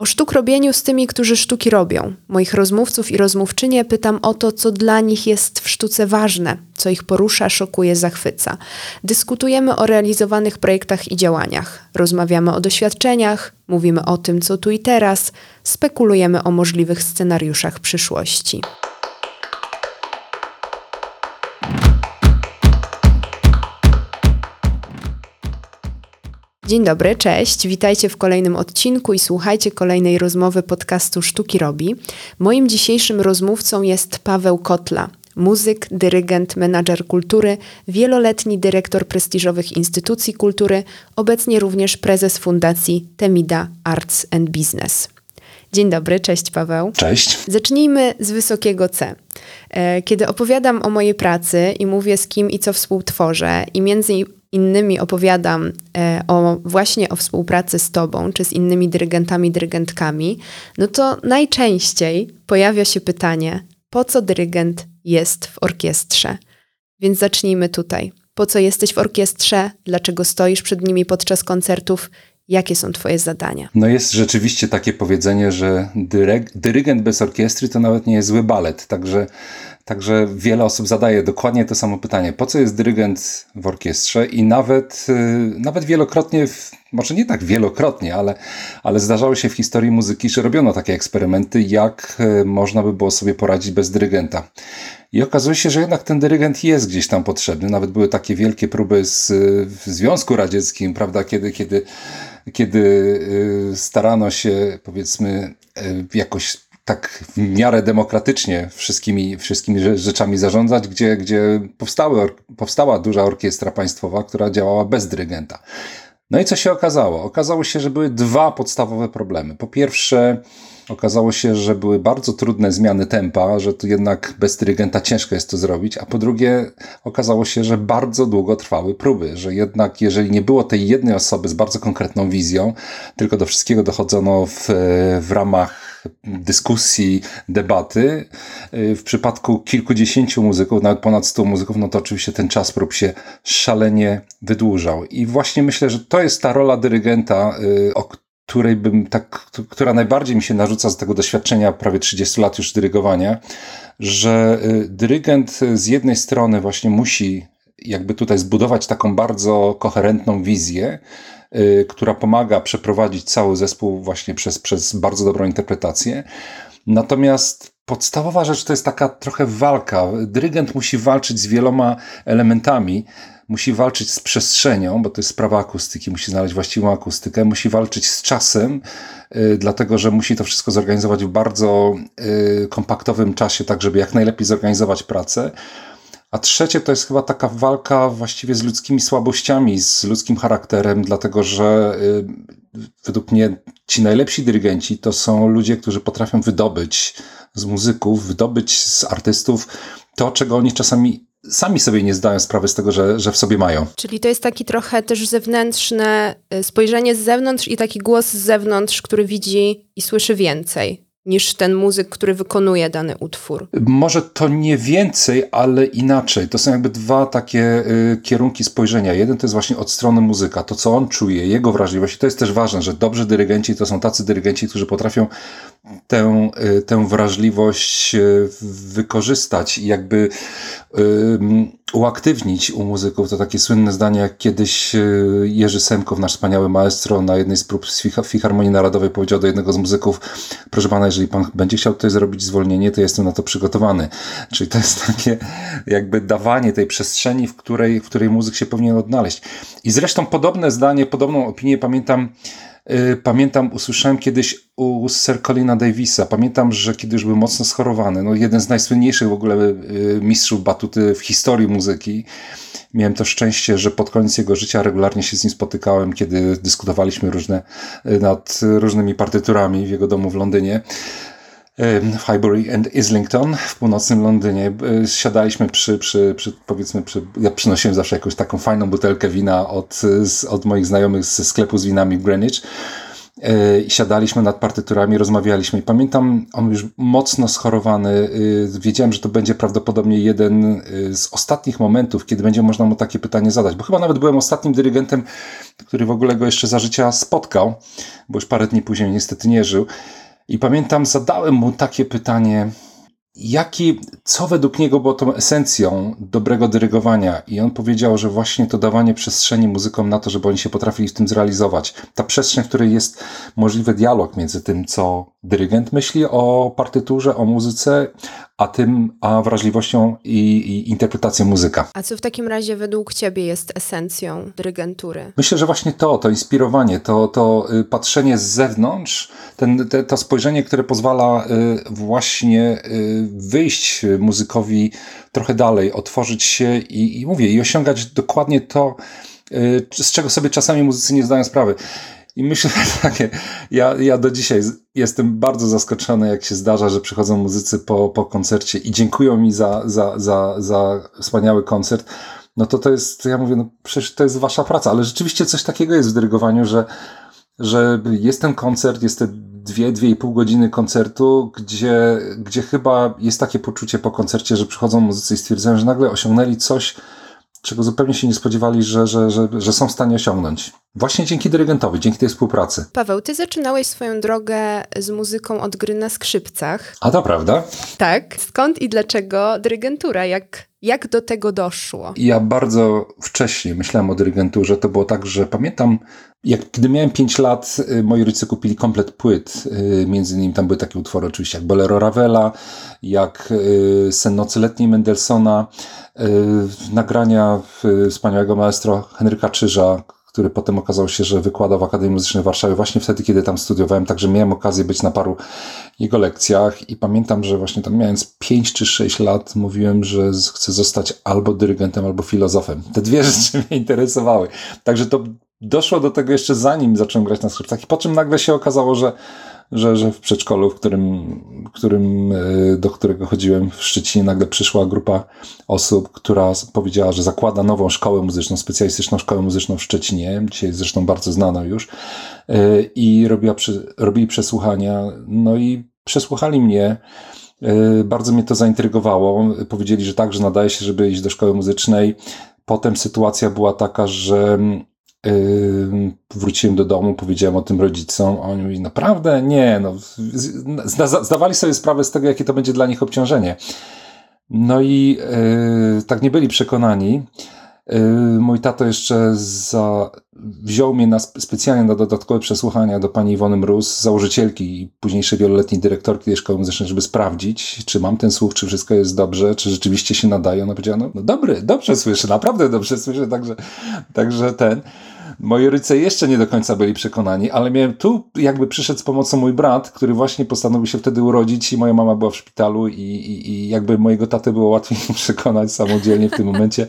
O sztuk robieniu z tymi, którzy sztuki robią. Moich rozmówców i rozmówczynie pytam o to, co dla nich jest w sztuce ważne, co ich porusza, szokuje, zachwyca. Dyskutujemy o realizowanych projektach i działaniach. Rozmawiamy o doświadczeniach, mówimy o tym, co tu i teraz, spekulujemy o możliwych scenariuszach przyszłości. Dzień dobry, cześć. Witajcie w kolejnym odcinku i słuchajcie kolejnej rozmowy podcastu Sztuki Robi. Moim dzisiejszym rozmówcą jest Paweł Kotla, muzyk, dyrygent, menadżer kultury, wieloletni dyrektor prestiżowych instytucji kultury, obecnie również prezes fundacji Temida Arts and Business. Dzień dobry, cześć Paweł. Cześć. Zacznijmy z wysokiego C. E, kiedy opowiadam o mojej pracy i mówię z kim i co współtworzę, i między innymi opowiadam e, o właśnie o współpracy z tobą, czy z innymi dyrygentami, dyrygentkami, no to najczęściej pojawia się pytanie, po co dyrygent jest w orkiestrze? Więc zacznijmy tutaj. Po co jesteś w orkiestrze? Dlaczego stoisz przed nimi podczas koncertów? Jakie są Twoje zadania? No jest rzeczywiście takie powiedzenie, że dyrygent bez orkiestry to nawet nie jest zły balet. Także Także wiele osób zadaje dokładnie to samo pytanie. Po co jest dyrygent w orkiestrze? I nawet, y, nawet wielokrotnie, może nie tak wielokrotnie, ale, ale zdarzało się w historii muzyki, że robiono takie eksperymenty, jak y, można by było sobie poradzić bez dyrygenta. I okazuje się, że jednak ten dyrygent jest gdzieś tam potrzebny. Nawet były takie wielkie próby z, w Związku Radzieckim, prawda, kiedy, kiedy, kiedy y, starano się, powiedzmy, jakoś tak w miarę demokratycznie wszystkimi, wszystkimi rzeczami zarządzać, gdzie, gdzie powstały, powstała duża orkiestra państwowa, która działała bez dyrygenta. No i co się okazało? Okazało się, że były dwa podstawowe problemy. Po pierwsze, okazało się, że były bardzo trudne zmiany tempa, że tu jednak bez dyrygenta ciężko jest to zrobić, a po drugie, okazało się, że bardzo długo trwały próby, że jednak jeżeli nie było tej jednej osoby z bardzo konkretną wizją, tylko do wszystkiego dochodzono w, w ramach dyskusji, debaty. Y, w przypadku kilkudziesięciu muzyków, nawet ponad stu muzyków, no to oczywiście ten czas prób się szalenie wydłużał. I właśnie myślę, że to jest ta rola dyrygenta, y, o której bym tak, która najbardziej mi się narzuca z tego doświadczenia prawie 30 lat już dyrygowania, że y, dyrygent z jednej strony właśnie musi jakby tutaj zbudować taką bardzo koherentną wizję, Y, która pomaga przeprowadzić cały zespół właśnie przez, przez bardzo dobrą interpretację. Natomiast podstawowa rzecz to jest taka trochę walka. Dyrygent musi walczyć z wieloma elementami. Musi walczyć z przestrzenią, bo to jest sprawa akustyki, musi znaleźć właściwą akustykę, musi walczyć z czasem, yy, dlatego że musi to wszystko zorganizować w bardzo yy, kompaktowym czasie, tak żeby jak najlepiej zorganizować pracę. A trzecie to jest chyba taka walka właściwie z ludzkimi słabościami, z ludzkim charakterem, dlatego że y, według mnie ci najlepsi dyrygenci to są ludzie, którzy potrafią wydobyć z muzyków, wydobyć z artystów to, czego oni czasami sami sobie nie zdają sprawy z tego, że, że w sobie mają. Czyli to jest taki trochę też zewnętrzne y, spojrzenie z zewnątrz i taki głos z zewnątrz, który widzi i słyszy więcej niż ten muzyk, który wykonuje dany utwór. Może to nie więcej, ale inaczej. To są jakby dwa takie y, kierunki spojrzenia. Jeden to jest właśnie od strony muzyka, to co on czuje, jego wrażliwość. I to jest też ważne, że dobrzy dyrygenci to są tacy dyrygenci, którzy potrafią tę, y, tę wrażliwość y, wykorzystać i jakby uaktywnić u muzyków. To takie słynne zdanie, jak kiedyś y, Jerzy Semkow, nasz wspaniały maestro, na jednej z prób Filharmonii Narodowej powiedział do jednego z muzyków, proszę pana, jeżeli pan będzie chciał tutaj zrobić zwolnienie, to jestem na to przygotowany. Czyli to jest takie jakby dawanie tej przestrzeni, w której, w której muzyk się powinien odnaleźć. I zresztą podobne zdanie, podobną opinię pamiętam pamiętam, usłyszałem kiedyś u Sir Colina Davisa. Pamiętam, że kiedy już był mocno schorowany, no jeden z najsłynniejszych w ogóle y, mistrzów batuty w historii muzyki. Miałem to szczęście, że pod koniec jego życia regularnie się z nim spotykałem, kiedy dyskutowaliśmy różne, y, nad różnymi partyturami w jego domu w Londynie w Highbury and Islington w północnym Londynie. Siadaliśmy przy, przy, przy powiedzmy, przy, ja przynosiłem zawsze jakąś taką fajną butelkę wina od, od moich znajomych ze sklepu z winami w Greenwich. E, siadaliśmy nad partyturami, rozmawialiśmy i pamiętam, on już mocno schorowany. E, wiedziałem, że to będzie prawdopodobnie jeden e, z ostatnich momentów, kiedy będzie można mu takie pytanie zadać, bo chyba nawet byłem ostatnim dyrygentem, który w ogóle go jeszcze za życia spotkał, bo już parę dni później niestety nie żył. I pamiętam, zadałem mu takie pytanie, jaki, co według niego było tą esencją dobrego dyrygowania. I on powiedział, że właśnie to dawanie przestrzeni muzykom na to, żeby oni się potrafili w tym zrealizować. Ta przestrzeń, w której jest możliwy dialog między tym, co dyrygent myśli o partyturze, o muzyce, a tym, a wrażliwością i, i interpretacją muzyka. A co w takim razie według Ciebie jest esencją dyrygentury? Myślę, że właśnie to, to inspirowanie, to, to y, patrzenie z zewnątrz, ten, te, to spojrzenie, które pozwala y, właśnie y, wyjść muzykowi trochę dalej, otworzyć się i, i mówię, i osiągać dokładnie to, z czego sobie czasami muzycy nie zdają sprawy. I myślę takie, ja, ja do dzisiaj jestem bardzo zaskoczony, jak się zdarza, że przychodzą muzycy po, po koncercie i dziękują mi za, za, za, za wspaniały koncert. No to to jest, ja mówię, no przecież to jest wasza praca, ale rzeczywiście coś takiego jest w dyrygowaniu, że, że jest ten koncert, jest te dwie, dwie i pół godziny koncertu, gdzie, gdzie chyba jest takie poczucie po koncercie, że przychodzą muzycy i stwierdzają, że nagle osiągnęli coś, czego zupełnie się nie spodziewali, że, że, że, że są w stanie osiągnąć. Właśnie dzięki dyrygentowi, dzięki tej współpracy. Paweł, ty zaczynałeś swoją drogę z muzyką od gry na skrzypcach. A to prawda? Tak. Skąd i dlaczego dyrygentura? Jak, jak do tego doszło? Ja bardzo wcześnie myślałem o dyrygenturze. To było tak, że pamiętam, jak kiedy miałem 5 lat, y, moi rodzice kupili komplet płyt. Y, między innymi tam były takie utwory oczywiście jak Bolero Ravela, jak y, Sen nocy letniej Mendelssohna, nagrania wspaniałego maestro Henryka Czyża, który potem okazał się, że wykłada w Akademii Muzycznej w Warszawie właśnie wtedy, kiedy tam studiowałem, także miałem okazję być na paru jego lekcjach i pamiętam, że właśnie tam mając 5 czy 6 lat mówiłem, że chcę zostać albo dyrygentem, albo filozofem. Te dwie rzeczy mnie interesowały. Także to doszło do tego jeszcze zanim zacząłem grać na skrzypcach i po czym nagle się okazało, że że, że w przedszkolu, w którym, którym, e, do którego chodziłem w Szczecinie, nagle przyszła grupa osób, która powiedziała, że zakłada nową szkołę muzyczną, specjalistyczną szkołę muzyczną w Szczecinie, dzisiaj zresztą bardzo znaną już, e, i robiła, robili przesłuchania, no i przesłuchali mnie. E, bardzo mnie to zaintrygowało. Powiedzieli, że tak, że nadaje się, żeby iść do szkoły muzycznej. Potem sytuacja była taka, że wróciłem do domu, powiedziałem o tym rodzicom, a oni mówili, naprawdę? Nie, no, zdawali sobie sprawę z tego, jakie to będzie dla nich obciążenie. No i yy, tak nie byli przekonani. Yy, mój tato jeszcze za, wziął mnie na, specjalnie na dodatkowe przesłuchania do pani Iwony Mróz, założycielki i późniejszej wieloletniej dyrektorki tej szkoły muzycznej, żeby sprawdzić, czy mam ten słuch, czy wszystko jest dobrze, czy rzeczywiście się nadaje. Ona powiedziała, no, no dobry, dobrze słyszę, naprawdę dobrze słyszę, także, także ten. Moi rodzice jeszcze nie do końca byli przekonani, ale miałem tu, jakby przyszedł z pomocą mój brat, który właśnie postanowił się wtedy urodzić i moja mama była w szpitalu i, i, i jakby mojego taty było łatwiej przekonać samodzielnie w tym momencie,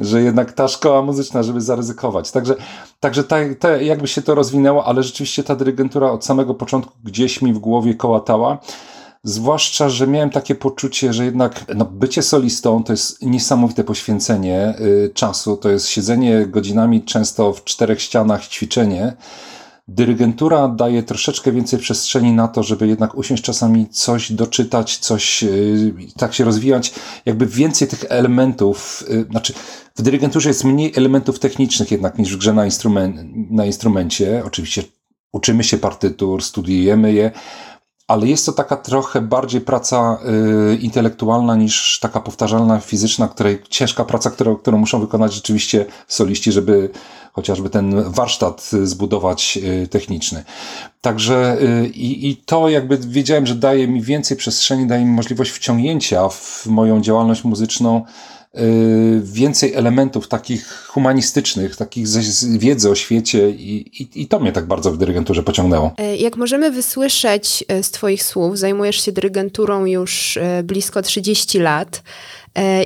że jednak ta szkoła muzyczna, żeby zaryzykować. Także, także ta, ta, jakby się to rozwinęło, ale rzeczywiście ta dyrygentura od samego początku gdzieś mi w głowie kołatała. Zwłaszcza, że miałem takie poczucie, że jednak no, bycie solistą to jest niesamowite poświęcenie y, czasu, to jest siedzenie godzinami często w czterech ścianach, ćwiczenie. Dyrygentura daje troszeczkę więcej przestrzeni na to, żeby jednak usiąść czasami coś doczytać, coś y, tak się rozwijać, jakby więcej tych elementów, y, znaczy w dyrygenturze jest mniej elementów technicznych jednak niż w grze na, instrument, na instrumencie. Oczywiście uczymy się partytur, studiujemy je, ale jest to taka trochę bardziej praca y, intelektualna niż taka powtarzalna fizyczna, której ciężka praca, którą, którą muszą wykonać rzeczywiście soliści, żeby chociażby ten warsztat zbudować y, techniczny. Także y, i, to jakby wiedziałem, że daje mi więcej przestrzeni, daje mi możliwość wciągnięcia w moją działalność muzyczną Y, więcej elementów takich humanistycznych, takich z wiedzy o świecie i, i, i, to mnie tak bardzo w dyrygenturze pociągnęło. E, jak możemy wysłyszeć e, z Twoich słów, zajmujesz się dyrygenturą już e, blisko 30 lat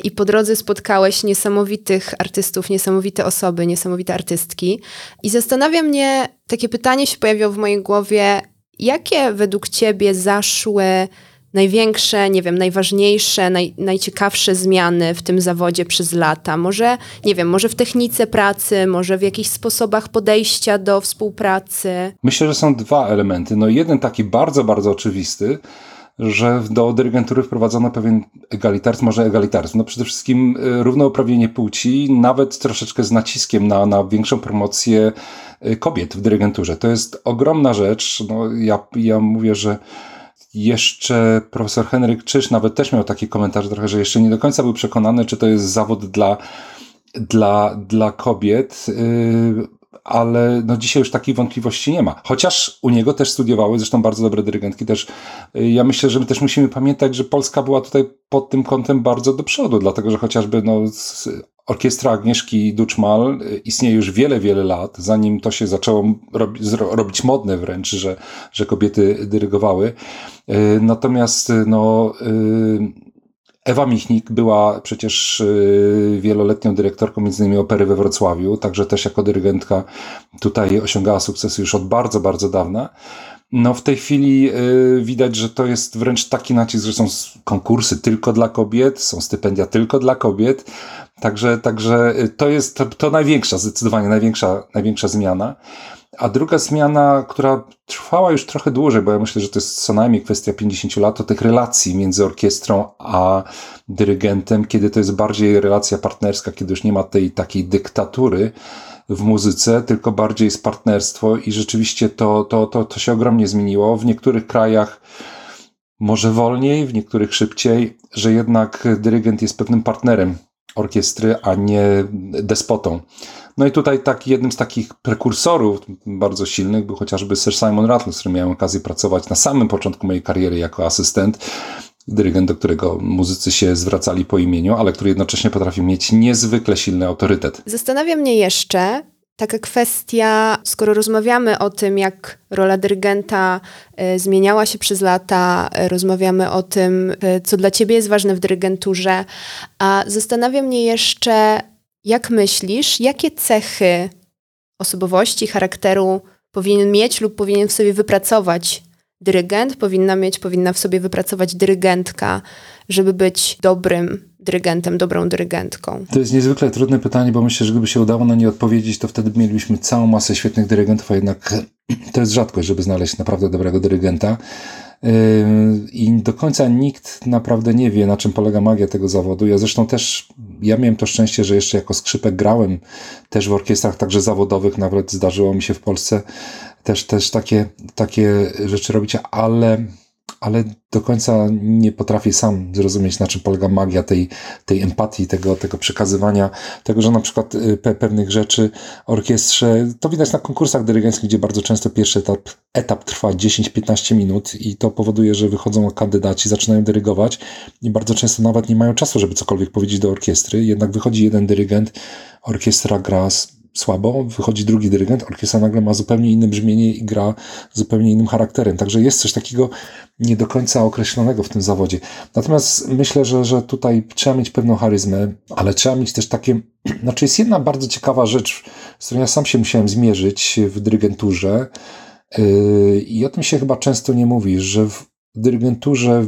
i po drodze spotkałeś niesamowitych artystów, niesamowite osoby, niesamowite artystki. I zastanawia mnie, takie pytanie się pojawiło w mojej głowie, jakie według Ciebie zaszły największe, nie wiem, najważniejsze, naj, najciekawsze zmiany w tym zawodzie przez lata? Może, nie wiem, może w technice pracy, może w jakichś sposobach podejścia do współpracy? Myślę, że są dwa elementy. No jeden taki bardzo, bardzo oczywisty, że do dyrygentury wprowadzono pewien egalitaryzm, może egalitaryzm. No przede wszystkim y, równouprawnienie płci, nawet troszeczkę z naciskiem na, na większą promocję y, kobiet w dyrygenturze. To jest ogromna rzecz. No, ja, ja mówię, że jeszcze profesor Henryk Czyż nawet też miał taki komentarz trochę, że jeszcze nie do końca był przekonany, czy to jest zawód dla, dla, dla kobiet. Yy, ale no dzisiaj już takiej wątpliwości nie ma. Chociaż u niego też studiowały, zresztą bardzo dobre dyrygentki też. Y, ja myślę, że my też musimy pamiętać, że Polska była tutaj pod tym kątem bardzo do przodu, dlatego że chociażby no, orkiestra Agnieszki Duczmal y, istnieje już wiele, wiele lat, zanim to się zaczęło robi, robić modne wręcz, że, że kobiety dyrygowały. Y, natomiast no Ewa Michnik była przecież y, wieloletnią dyrektorką między innymi opery we Wrocławiu, także też jako dyrygentka tutaj osiągała sukcesy już od bardzo, bardzo dawna. No w tej chwili y, widać, że to jest wręcz taki nacisk, że są konkursy tylko dla kobiet, są stypendia tylko dla kobiet. Także, także y, to jest to, to największa, zdecydowanie największa, największa zmiana. A druga zmiana, która trwała już trochę dłużej, bo ja myślę, że to jest co najmniej kwestia 50 lat, to tych relacji między orkiestrą a dyrygentem, kiedy to jest bardziej relacja partnerska, kiedy już nie ma tej takiej dyktatury w muzyce, tylko bardziej jest partnerstwo i rzeczywiście to, to, to, to się ogromnie zmieniło. W niektórych krajach może wolniej, w niektórych szybciej, że jednak dyrygent jest pewnym partnerem orkiestry, a nie despotą. No i tutaj tak, jednym z takich prekursorów bardzo silnych był chociażby Sir Simon Rattle, z którym miałem okazję pracować na samym początku mojej kariery jako asystent dyrygent, do którego muzycy się zwracali po imieniu, ale który jednocześnie potrafił mieć niezwykle silny autorytet. Zastanawia mnie jeszcze taka kwestia, skoro rozmawiamy o tym, jak rola dyrygenta y, zmieniała się przez lata, y, rozmawiamy o tym, y, co dla ciebie jest ważne w dyrygenturze, a zastanawia mnie jeszcze, jak myślisz, jakie cechy osobowości, charakteru powinien mieć lub powinien w sobie wypracować dyrygent, powinna mieć, powinna w sobie wypracować dyrygentka, żeby być dobrym dyrygentem, dobrą dyrygentką? To jest niezwykle trudne pytanie, bo myślę, że gdyby się udało na nie odpowiedzieć, to wtedy mielibyśmy całą masę świetnych dyrygentów, a jednak to jest rzadkość, żeby znaleźć naprawdę dobrego dyrygenta. I do końca nikt naprawdę nie wie, na czym polega magia tego zawodu. Ja zresztą też, ja miałem to szczęście, że jeszcze jako skrzypek grałem też w orkiestrach, także zawodowych, nawet zdarzyło mi się w Polsce też, też takie, takie rzeczy robić, ale ale do końca nie potrafię sam zrozumieć, na czym polega magia tej, tej empatii, tego, tego przekazywania, tego, że na przykład y, pe pewnych rzeczy orkiestrze, to widać na konkursach dyrygenckich, gdzie bardzo często pierwszy etap, etap trwa 10-15 minut i to powoduje, że wychodzą kandydaci, zaczynają dyrygować i bardzo często nawet nie mają czasu, żeby cokolwiek powiedzieć do orkiestry, jednak wychodzi jeden dyrygent, orkiestra gra słabo, wychodzi drugi dyrygent, orkiestra nagle ma zupełnie inne brzmienie i gra zupełnie innym charakterem. Także jest coś takiego nie do końca określonego w tym zawodzie. Natomiast myślę, że, że tutaj trzeba mieć pewną charyzmę, ale trzeba mieć też takie. Znaczy, jest jedna bardzo ciekawa rzecz, z którą ja sam się musiałem zmierzyć w dyrygenturze. Yy, I o tym się chyba często nie mówi, że w dyrygenturze,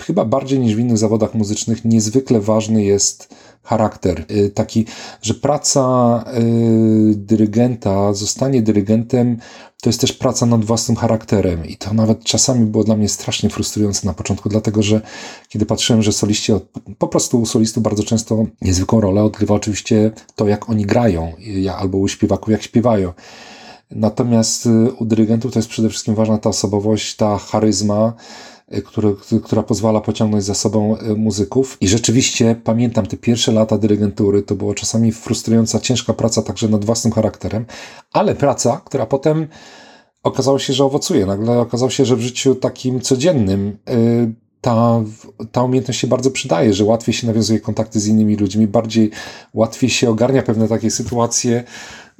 chyba bardziej niż w innych zawodach muzycznych, niezwykle ważny jest charakter. Y, taki, że praca y, dyrygenta, zostanie dyrygentem, to jest też praca nad własnym charakterem. I to nawet czasami było dla mnie strasznie frustrujące na początku, dlatego że kiedy patrzyłem, że soliści, po prostu u solistów bardzo często niezwykłą rolę odgrywa oczywiście to, jak oni grają, albo u śpiewaków, jak śpiewają. Natomiast y, u dyrygentów to jest przede wszystkim ważna ta osobowość, ta charyzma, y, który, która pozwala pociągnąć za sobą y, muzyków. I rzeczywiście pamiętam te pierwsze lata dyrygentury, to było czasami frustrująca, ciężka praca także nad własnym charakterem, ale praca, która potem okazało się, że owocuje. Nagle okazało się, że w życiu takim codziennym ta, ta umiejętność się bardzo przydaje, że łatwiej się nawiązuje kontakty z innymi ludźmi, bardziej łatwiej się ogarnia pewne takie sytuacje,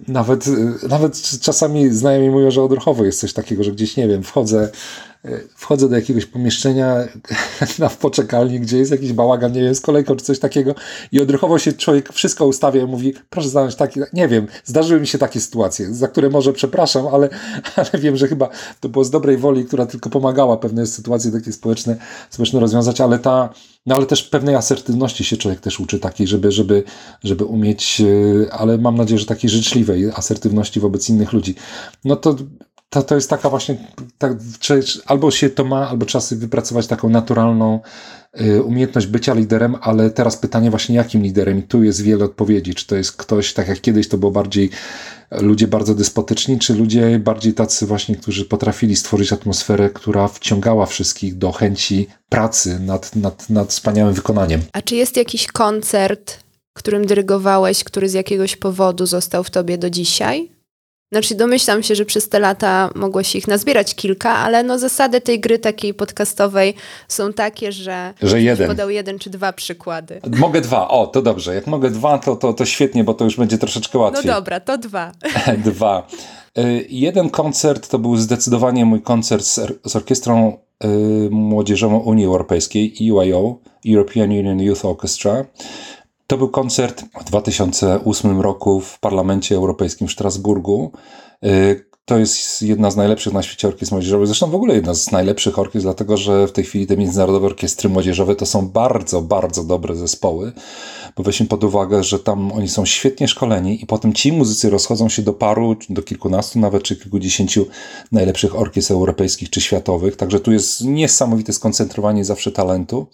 nawet, nawet czasami znajomi mówią, że odruchowo jest coś takiego, że gdzieś, nie wiem, wchodzę wchodzę do jakiegoś pomieszczenia na poczekalni, gdzie jest jakiś bałagan, nie wiem, z kolejką czy coś takiego i odruchowo się człowiek wszystko ustawia i mówi, proszę znaleźć taki, nie wiem, zdarzyły mi się takie sytuacje, za które może przepraszam, ale, ale wiem, że chyba to było z dobrej woli, która tylko pomagała pewne sytuacje takie społeczne, społeczne rozwiązać, ale ta, no ale też pewnej asertywności się człowiek też uczy takiej, żeby, żeby, żeby umieć, e, ale mam nadzieję, że takiej życzliwej asertywności wobec innych ludzi. No to to, to jest taka właśnie, tak, albo się to ma, albo trzeba sobie wypracować taką naturalną y, umiejętność bycia liderem, ale teraz pytanie właśnie jakim liderem i tu jest wiele odpowiedzi, czy to jest ktoś, tak jak kiedyś to było bardziej ludzie bardzo despotyczni, czy ludzie bardziej tacy właśnie, którzy potrafili stworzyć atmosferę, która wciągała wszystkich do chęci pracy nad, nad, nad wspaniałym wykonaniem. A czy jest jakiś koncert, którym dyrygowałeś, który z jakiegoś powodu został w tobie do dzisiaj? Znaczy domyślam się, że przez te lata mogło się ich nazbierać kilka, ale no zasady tej gry takiej podcastowej są takie, że, że jeden. podał jeden czy dwa przykłady. Mogę dwa, o to dobrze. Jak mogę dwa, to, to, to świetnie, bo to już będzie troszeczkę łatwiej. No dobra, to dwa. dwa. Y, jeden koncert to był zdecydowanie mój koncert z, z orkiestrą y, młodzieżową Unii Europejskiej, EUIO, European Union Youth Orchestra. To był koncert w 2008 roku w Parlamencie Europejskim w Strasburgu. To jest jedna z najlepszych na świecie orkiestr młodzieżowych, zresztą w ogóle jedna z najlepszych orkiestr, dlatego że w tej chwili te międzynarodowe orkiestry młodzieżowe to są bardzo, bardzo dobre zespoły, bo weźmy pod uwagę, że tam oni są świetnie szkoleni i potem ci muzycy rozchodzą się do paru, do kilkunastu nawet, czy kilkudziesięciu najlepszych orkiestr europejskich czy światowych, także tu jest niesamowite skoncentrowanie zawsze talentu.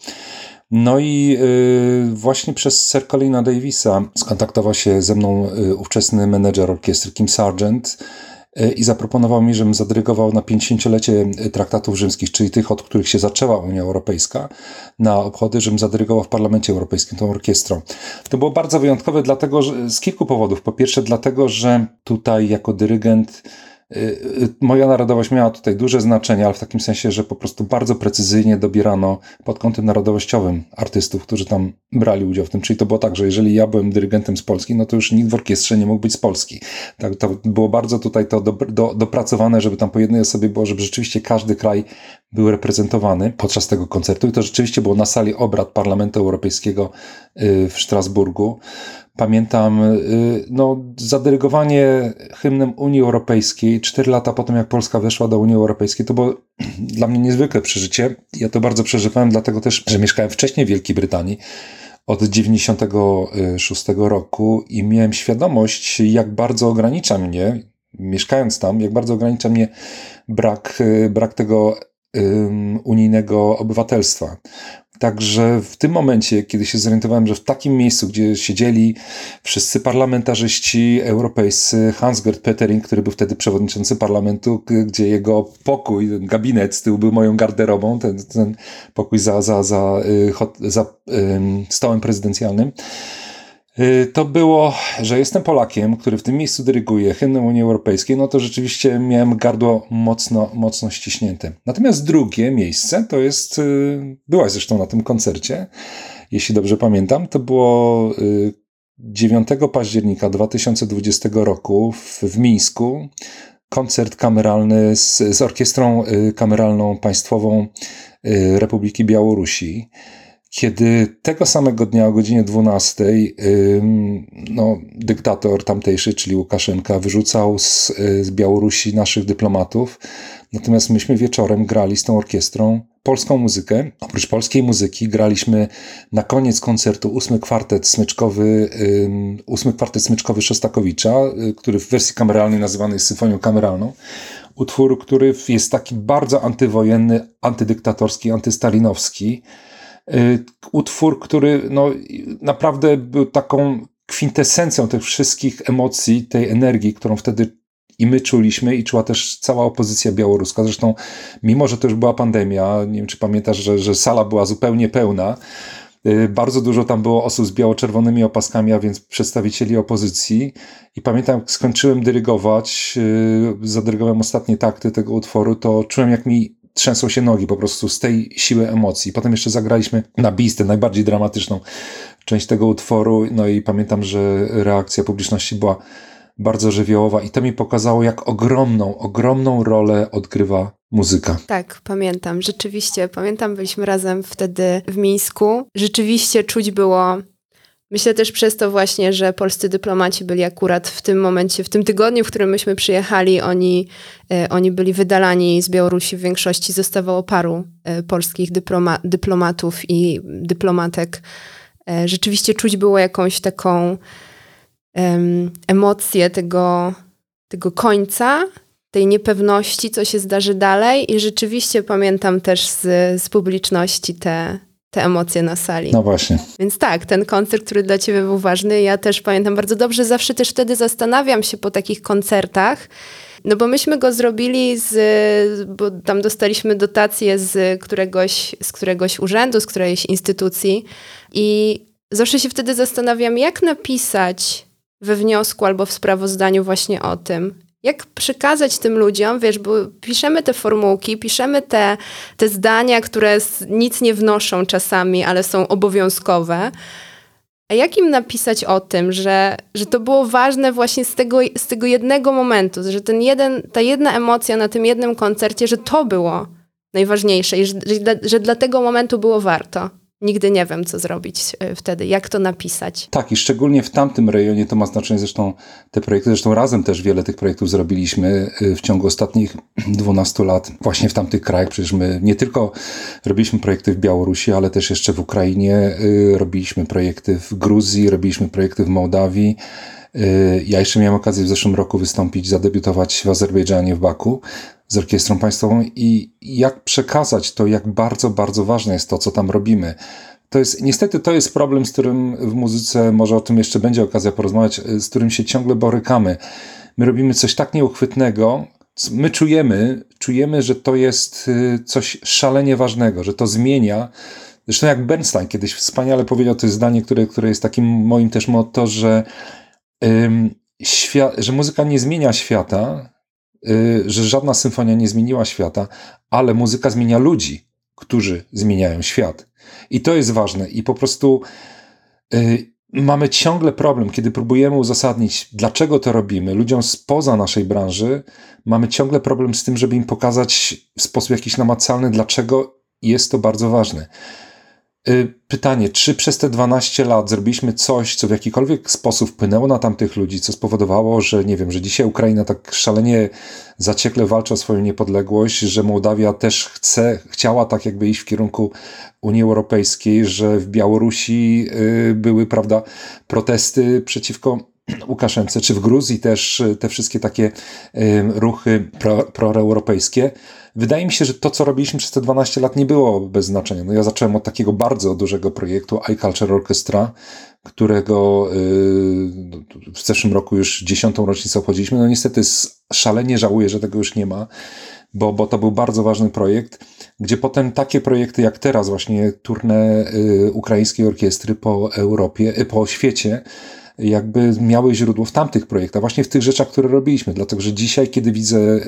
No i y, właśnie przez Sir Colina Davisa skontaktował się ze mną y, ówczesny menedżer orkiestry Kim Sargent i zaproponował mi, żebym zadyrygował na 50-lecie traktatów rzymskich, czyli tych, od których się zaczęła Unia Europejska, na obchody, żebym zadyrygował w Parlamencie Europejskim tą orkiestrą. To było bardzo wyjątkowe dlatego, że, z kilku powodów. Po pierwsze dlatego, że tutaj jako dyrygent moja narodowość miała tutaj duże znaczenie, ale w takim sensie, że po prostu bardzo precyzyjnie dobierano pod kątem narodowościowym artystów, którzy tam brali udział w tym. Czyli to było tak, że jeżeli ja byłem dyrygentem z Polski, no to już nikt w orkiestrze nie mógł być z Polski. Tak, to było bardzo tutaj to do, do, dopracowane, żeby tam po jednej osobie było, żeby rzeczywiście każdy kraj był reprezentowany podczas tego koncertu i to rzeczywiście było na sali obrad Parlamentu Europejskiego y, w Strasburgu. Pamiętam y, no, zadyrygowanie hymnem Unii Europejskiej cztery lata po tym, jak Polska weszła do Unii Europejskiej, to było dla mnie niezwykłe przeżycie. Ja to bardzo przeżywałem, dlatego też, że mieszkałem wcześniej w Wielkiej Brytanii od 96 roku i miałem świadomość, jak bardzo ogranicza mnie, mieszkając tam, jak bardzo ogranicza mnie brak, y, brak tego unijnego obywatelstwa. Także w tym momencie, kiedy się zorientowałem, że w takim miejscu, gdzie siedzieli wszyscy parlamentarzyści europejscy, Hans-Gert Petering, który był wtedy przewodniczący parlamentu, gdzie jego pokój, gabinet z tyłu był moją garderobą, ten, ten pokój za, za, za, za, za stołem prezydencjalnym, Y, to było, że jestem Polakiem, który w tym miejscu dyryguje hymnem Unii Europejskiej, no to rzeczywiście miałem gardło mocno, mocno ściśnięte. Natomiast drugie miejsce to jest, y, byłaś zresztą na tym koncercie, jeśli dobrze pamiętam, to było 9 y, października 2020 roku w, w Mińsku. Koncert kameralny z, z orkiestrą kameralną państwową Republiki Białorusi kiedy tego samego dnia o godzinie 12 no, dyktator tamtejszy, czyli Łukaszenka, wyrzucał z, y, z Białorusi naszych dyplomatów, natomiast myśmy wieczorem grali z tą orkiestrą polską muzykę. Oprócz polskiej muzyki graliśmy na koniec koncertu ósmy kwartet smyczkowy, ósmy kwartet smyczkowy Szostakowicza, y, który w wersji kameralnej nazywany jest symfonią kameralną. Utwór, który jest taki bardzo antywojenny, antydyktatorski, antystalinowski. Y, utwór, który no, naprawdę był taką kwintesencją tych wszystkich emocji, tej energii, którą wtedy i my czuliśmy i czuła też cała opozycja białoruska. Zresztą, mimo że to już była pandemia, nie wiem czy pamiętasz, że, że sala była zupełnie pełna, y, bardzo dużo tam było osób z biało-czerwonymi opaskami, a więc przedstawicieli opozycji. I pamiętam, skończyłem dyrygować, y, zadyrygowałem ostatnie takty tego utworu, to czułem, jak mi trzęsą się nogi po prostu z tej siły emocji. Potem jeszcze zagraliśmy na tę najbardziej dramatyczną część tego utworu, no i pamiętam, że reakcja publiczności była bardzo żywiołowa i to mi pokazało, jak ogromną, ogromną rolę odgrywa muzyka. Tak, pamiętam. Rzeczywiście, pamiętam, byliśmy razem wtedy w Mińsku. Rzeczywiście czuć było Myślę też przez to właśnie, że polscy dyplomaci byli akurat w tym momencie, w tym tygodniu, w którym myśmy przyjechali, oni, e, oni byli wydalani z Białorusi. W większości zostawało paru e, polskich dyploma, dyplomatów i dyplomatek. E, rzeczywiście czuć było jakąś taką emocję tego, tego końca, tej niepewności, co się zdarzy dalej. I rzeczywiście pamiętam też z, z publiczności te, te emocje na sali. No właśnie. Więc tak, ten koncert, który dla ciebie był ważny, ja też pamiętam bardzo dobrze. Zawsze też wtedy zastanawiam się po takich koncertach, no bo myśmy go zrobili z, bo tam dostaliśmy dotację z któregoś, z któregoś urzędu, z którejś instytucji i zawsze się wtedy zastanawiam, jak napisać we wniosku albo w sprawozdaniu właśnie o tym, jak przekazać tym ludziom, wiesz, bo piszemy te formułki, piszemy te, te zdania, które nic nie wnoszą czasami, ale są obowiązkowe. A jak im napisać o tym, że, że to było ważne właśnie z tego, z tego jednego momentu, że ten jeden, ta jedna emocja na tym jednym koncercie, że to było najważniejsze i że, że, że dla tego momentu było warto nigdy nie wiem, co zrobić e, wtedy, jak to napisać. Tak, i szczególnie w tamtym rejonie to ma znaczenie. Zresztą te projekty, zresztą razem też wiele tych projektów zrobiliśmy e, w ciągu ostatnich 12 lat, właśnie w tamtych krajach. Przecież my nie tylko robiliśmy projekty w Białorusi, ale też jeszcze w Ukrainie, e, robiliśmy projekty w Gruzji, robiliśmy projekty w Mołdawii. Ja jeszcze miałem okazję w zeszłym roku wystąpić, zadebiutować w Azerbejdżanie, w Baku z Orkiestrą Państwową i jak przekazać to, jak bardzo, bardzo ważne jest to, co tam robimy. To jest, niestety to jest problem, z którym w muzyce, może o tym jeszcze będzie okazja porozmawiać, z którym się ciągle borykamy. My robimy coś tak nieuchwytnego, my czujemy, czujemy, że to jest y, coś szalenie ważnego, że to zmienia. Zresztą jak Bernstein kiedyś wspaniale powiedział to jest zdanie, które, które jest takim moim też motto, że, ym, że muzyka nie zmienia świata, Y, że żadna symfonia nie zmieniła świata, ale muzyka zmienia ludzi, którzy zmieniają świat. I to jest ważne. I po prostu y, mamy ciągle problem, kiedy próbujemy uzasadnić, dlaczego to robimy ludziom spoza naszej branży, mamy ciągle problem z tym, żeby im pokazać w sposób jakiś namacalny, dlaczego jest to bardzo ważne. Y, pytanie, czy przez te 12 lat zrobiliśmy coś, co w jakikolwiek sposób wpłynęło na tamtych ludzi, co spowodowało, że nie wiem, że dzisiaj Ukraina tak szalenie zaciekle walczy o swoją niepodległość, że Mołdawia też chce, chciała tak jakby iść w kierunku Unii Europejskiej, że w Białorusi y, były, prawda, protesty przeciwko Łukaszence, czy w Gruzji też te wszystkie takie ruchy pro, proeuropejskie. Wydaje mi się, że to, co robiliśmy przez te 12 lat, nie było bez znaczenia. No ja zacząłem od takiego bardzo dużego projektu iCulture Orchestra, którego y, w zeszłym roku już dziesiątą rocznicę obchodziliśmy. No niestety szalenie żałuję, że tego już nie ma, bo, bo to był bardzo ważny projekt, gdzie potem takie projekty jak teraz, właśnie turne ukraińskiej orkiestry po Europie, po świecie, jakby miały źródło w tamtych projektach, właśnie w tych rzeczach, które robiliśmy. Dlatego, że dzisiaj, kiedy widzę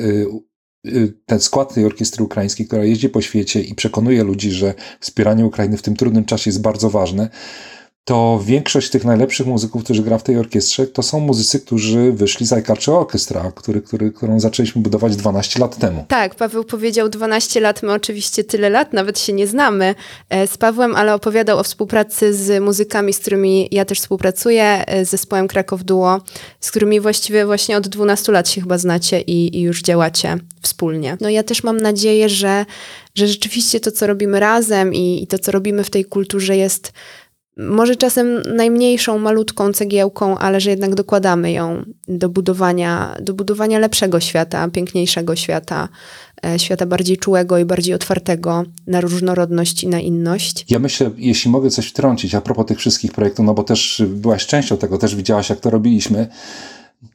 Y, ten skład tej orkiestry ukraińskiej, która jeździ po świecie i przekonuje ludzi, że wspieranie Ukrainy w tym trudnym czasie jest bardzo ważne, to większość tych najlepszych muzyków, którzy gra w tej orkiestrze, to są muzycy, którzy wyszli z Ajkarczy Orkiestra, który, który, którą zaczęliśmy budować 12 lat temu. Tak, Paweł powiedział 12 lat, my oczywiście tyle lat, nawet się nie znamy e, z Pawłem, ale opowiadał o współpracy z muzykami, z którymi ja też współpracuję, e, z zespołem Krakow Duo, z którymi właściwie właśnie od 12 lat się chyba znacie i, i już działacie wspólnie. No ja też mam nadzieję, że, że rzeczywiście to, co robimy razem i, i to, co robimy w tej kulturze jest może czasem najmniejszą, malutką cegiełką, ale że jednak dokładamy ją do budowania, do budowania lepszego świata, piękniejszego świata, e, świata bardziej czułego i bardziej otwartego na różnorodność i na inność. Ja myślę, jeśli mogę coś wtrącić a propos tych wszystkich projektów, no bo też byłaś częścią tego, też widziałaś, jak to robiliśmy.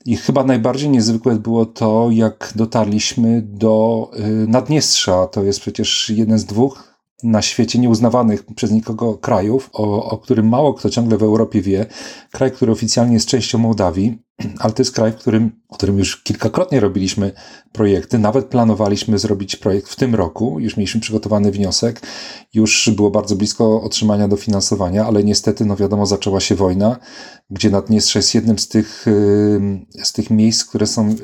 I chyba najbardziej niezwykłe było to, jak dotarliśmy do y, Naddniestrza. To jest przecież jeden z dwóch na świecie nieuznawanych przez nikogo krajów, o, o którym mało kto ciągle w Europie wie. Kraj, który oficjalnie jest częścią Mołdawii. ale to jest kraj, w którym, którym już kilkakrotnie robiliśmy projekty, nawet planowaliśmy zrobić projekt w tym roku, już mieliśmy przygotowany wniosek, już było bardzo blisko otrzymania dofinansowania, ale niestety, no wiadomo, zaczęła się wojna, gdzie Naddniestrze jest jednym z tych, z tych miejsc, które są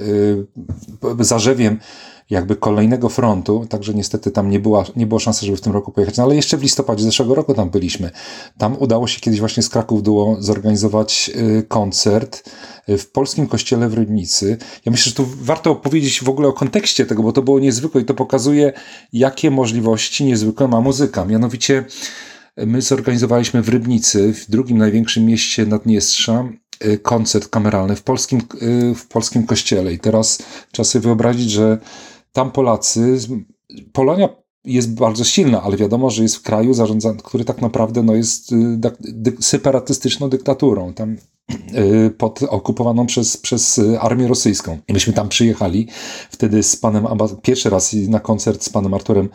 zarzewiem jakby kolejnego frontu, także niestety tam nie, była, nie było szansy, żeby w tym roku pojechać, no ale jeszcze w listopadzie zeszłego roku tam byliśmy. Tam udało się kiedyś właśnie z Kraków Duo zorganizować y, koncert y, w polskim kościele w Rybnicy. Ja myślę, że tu warto opowiedzieć w ogóle o kontekście tego, bo to było niezwykłe i to pokazuje, jakie możliwości niezwykłe ma muzyka. Mianowicie y, my zorganizowaliśmy w Rybnicy, w drugim największym mieście Naddniestrza, koncert kameralny w polskim, w polskim kościele. I teraz trzeba sobie wyobrazić, że tam Polacy, Polonia jest bardzo silna, ale wiadomo, że jest w kraju zarządzany, który tak naprawdę no, jest y, dy, separatystyczną dyktaturą. Tam pod, okupowaną przez, przez armię rosyjską. I myśmy tam przyjechali wtedy z panem, pierwszy raz na koncert z panem Arturem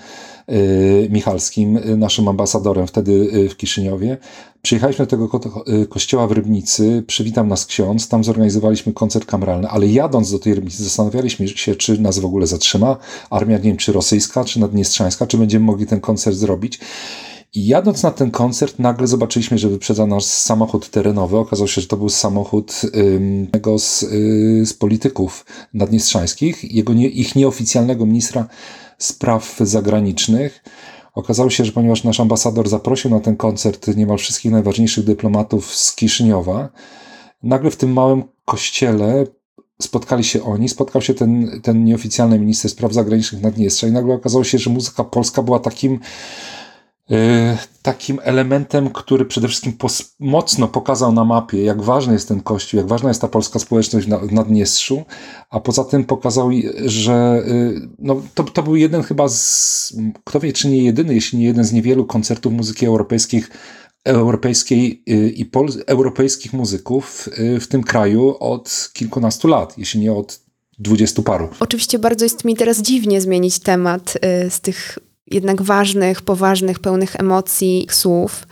y, Michalskim, naszym ambasadorem wtedy w Kiszyniowie. Przyjechaliśmy do tego ko y, kościoła w Rybnicy, przywitam nas ksiądz, tam zorganizowaliśmy koncert kameralny, ale jadąc do tej Rybnicy zastanawialiśmy się, czy nas w ogóle zatrzyma armia, nie wiem, czy rosyjska, czy naddniestrzańska, czy będziemy mogli ten koncert zrobić. Jadąc na ten koncert, nagle zobaczyliśmy, że wyprzedza nas samochód terenowy. Okazało się, że to był samochód jednego z, y, z polityków naddniestrzańskich, jego ich nieoficjalnego ministra spraw zagranicznych. Okazało się, że ponieważ nasz ambasador zaprosił na ten koncert niemal wszystkich najważniejszych dyplomatów z Kiszyniowa, nagle w tym małym kościele spotkali się oni, spotkał się ten, ten nieoficjalny minister spraw zagranicznych Naddniestrza i nagle okazało się, że muzyka polska była takim takim elementem, który przede wszystkim mocno pokazał na mapie, jak ważny jest ten kościół, jak ważna jest ta polska społeczność na, w Naddniestrzu, a poza tym pokazał, że y, no, to, to był jeden chyba z, kto wie, czy nie jedyny, jeśli nie jeden z niewielu koncertów muzyki europejskich, europejskiej y, i pol, europejskich muzyków w tym kraju od kilkunastu lat, jeśli nie od dwudziestu paru. Oczywiście bardzo jest mi teraz dziwnie zmienić temat z tych jednak ważnych, poważnych, pełnych emocji słów.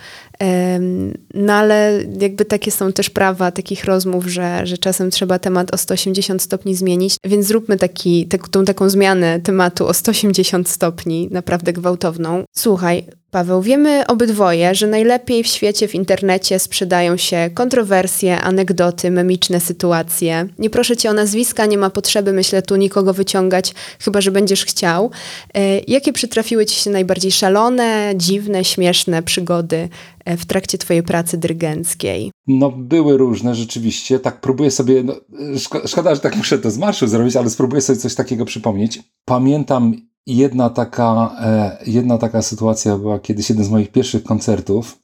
No ale jakby takie są też prawa takich rozmów, że, że czasem trzeba temat o 180 stopni zmienić, więc zróbmy taki, tak, tą taką zmianę tematu o 180 stopni, naprawdę gwałtowną. Słuchaj, Paweł, wiemy obydwoje, że najlepiej w świecie w internecie sprzedają się kontrowersje, anegdoty, memiczne sytuacje. Nie proszę cię o nazwiska, nie ma potrzeby, myślę, tu nikogo wyciągać, chyba że będziesz chciał. E, jakie przytrafiły ci się najbardziej szalone, dziwne, śmieszne przygody e, w trakcie twojej pracy dyrygenckiej? No, były różne rzeczywiście. Tak próbuję sobie, no, szko szkoda, że tak muszę to z marszu zrobić, ale spróbuję sobie coś takiego przypomnieć. Pamiętam jedna taka, e, jedna taka sytuacja była kiedyś jeden z moich pierwszych koncertów.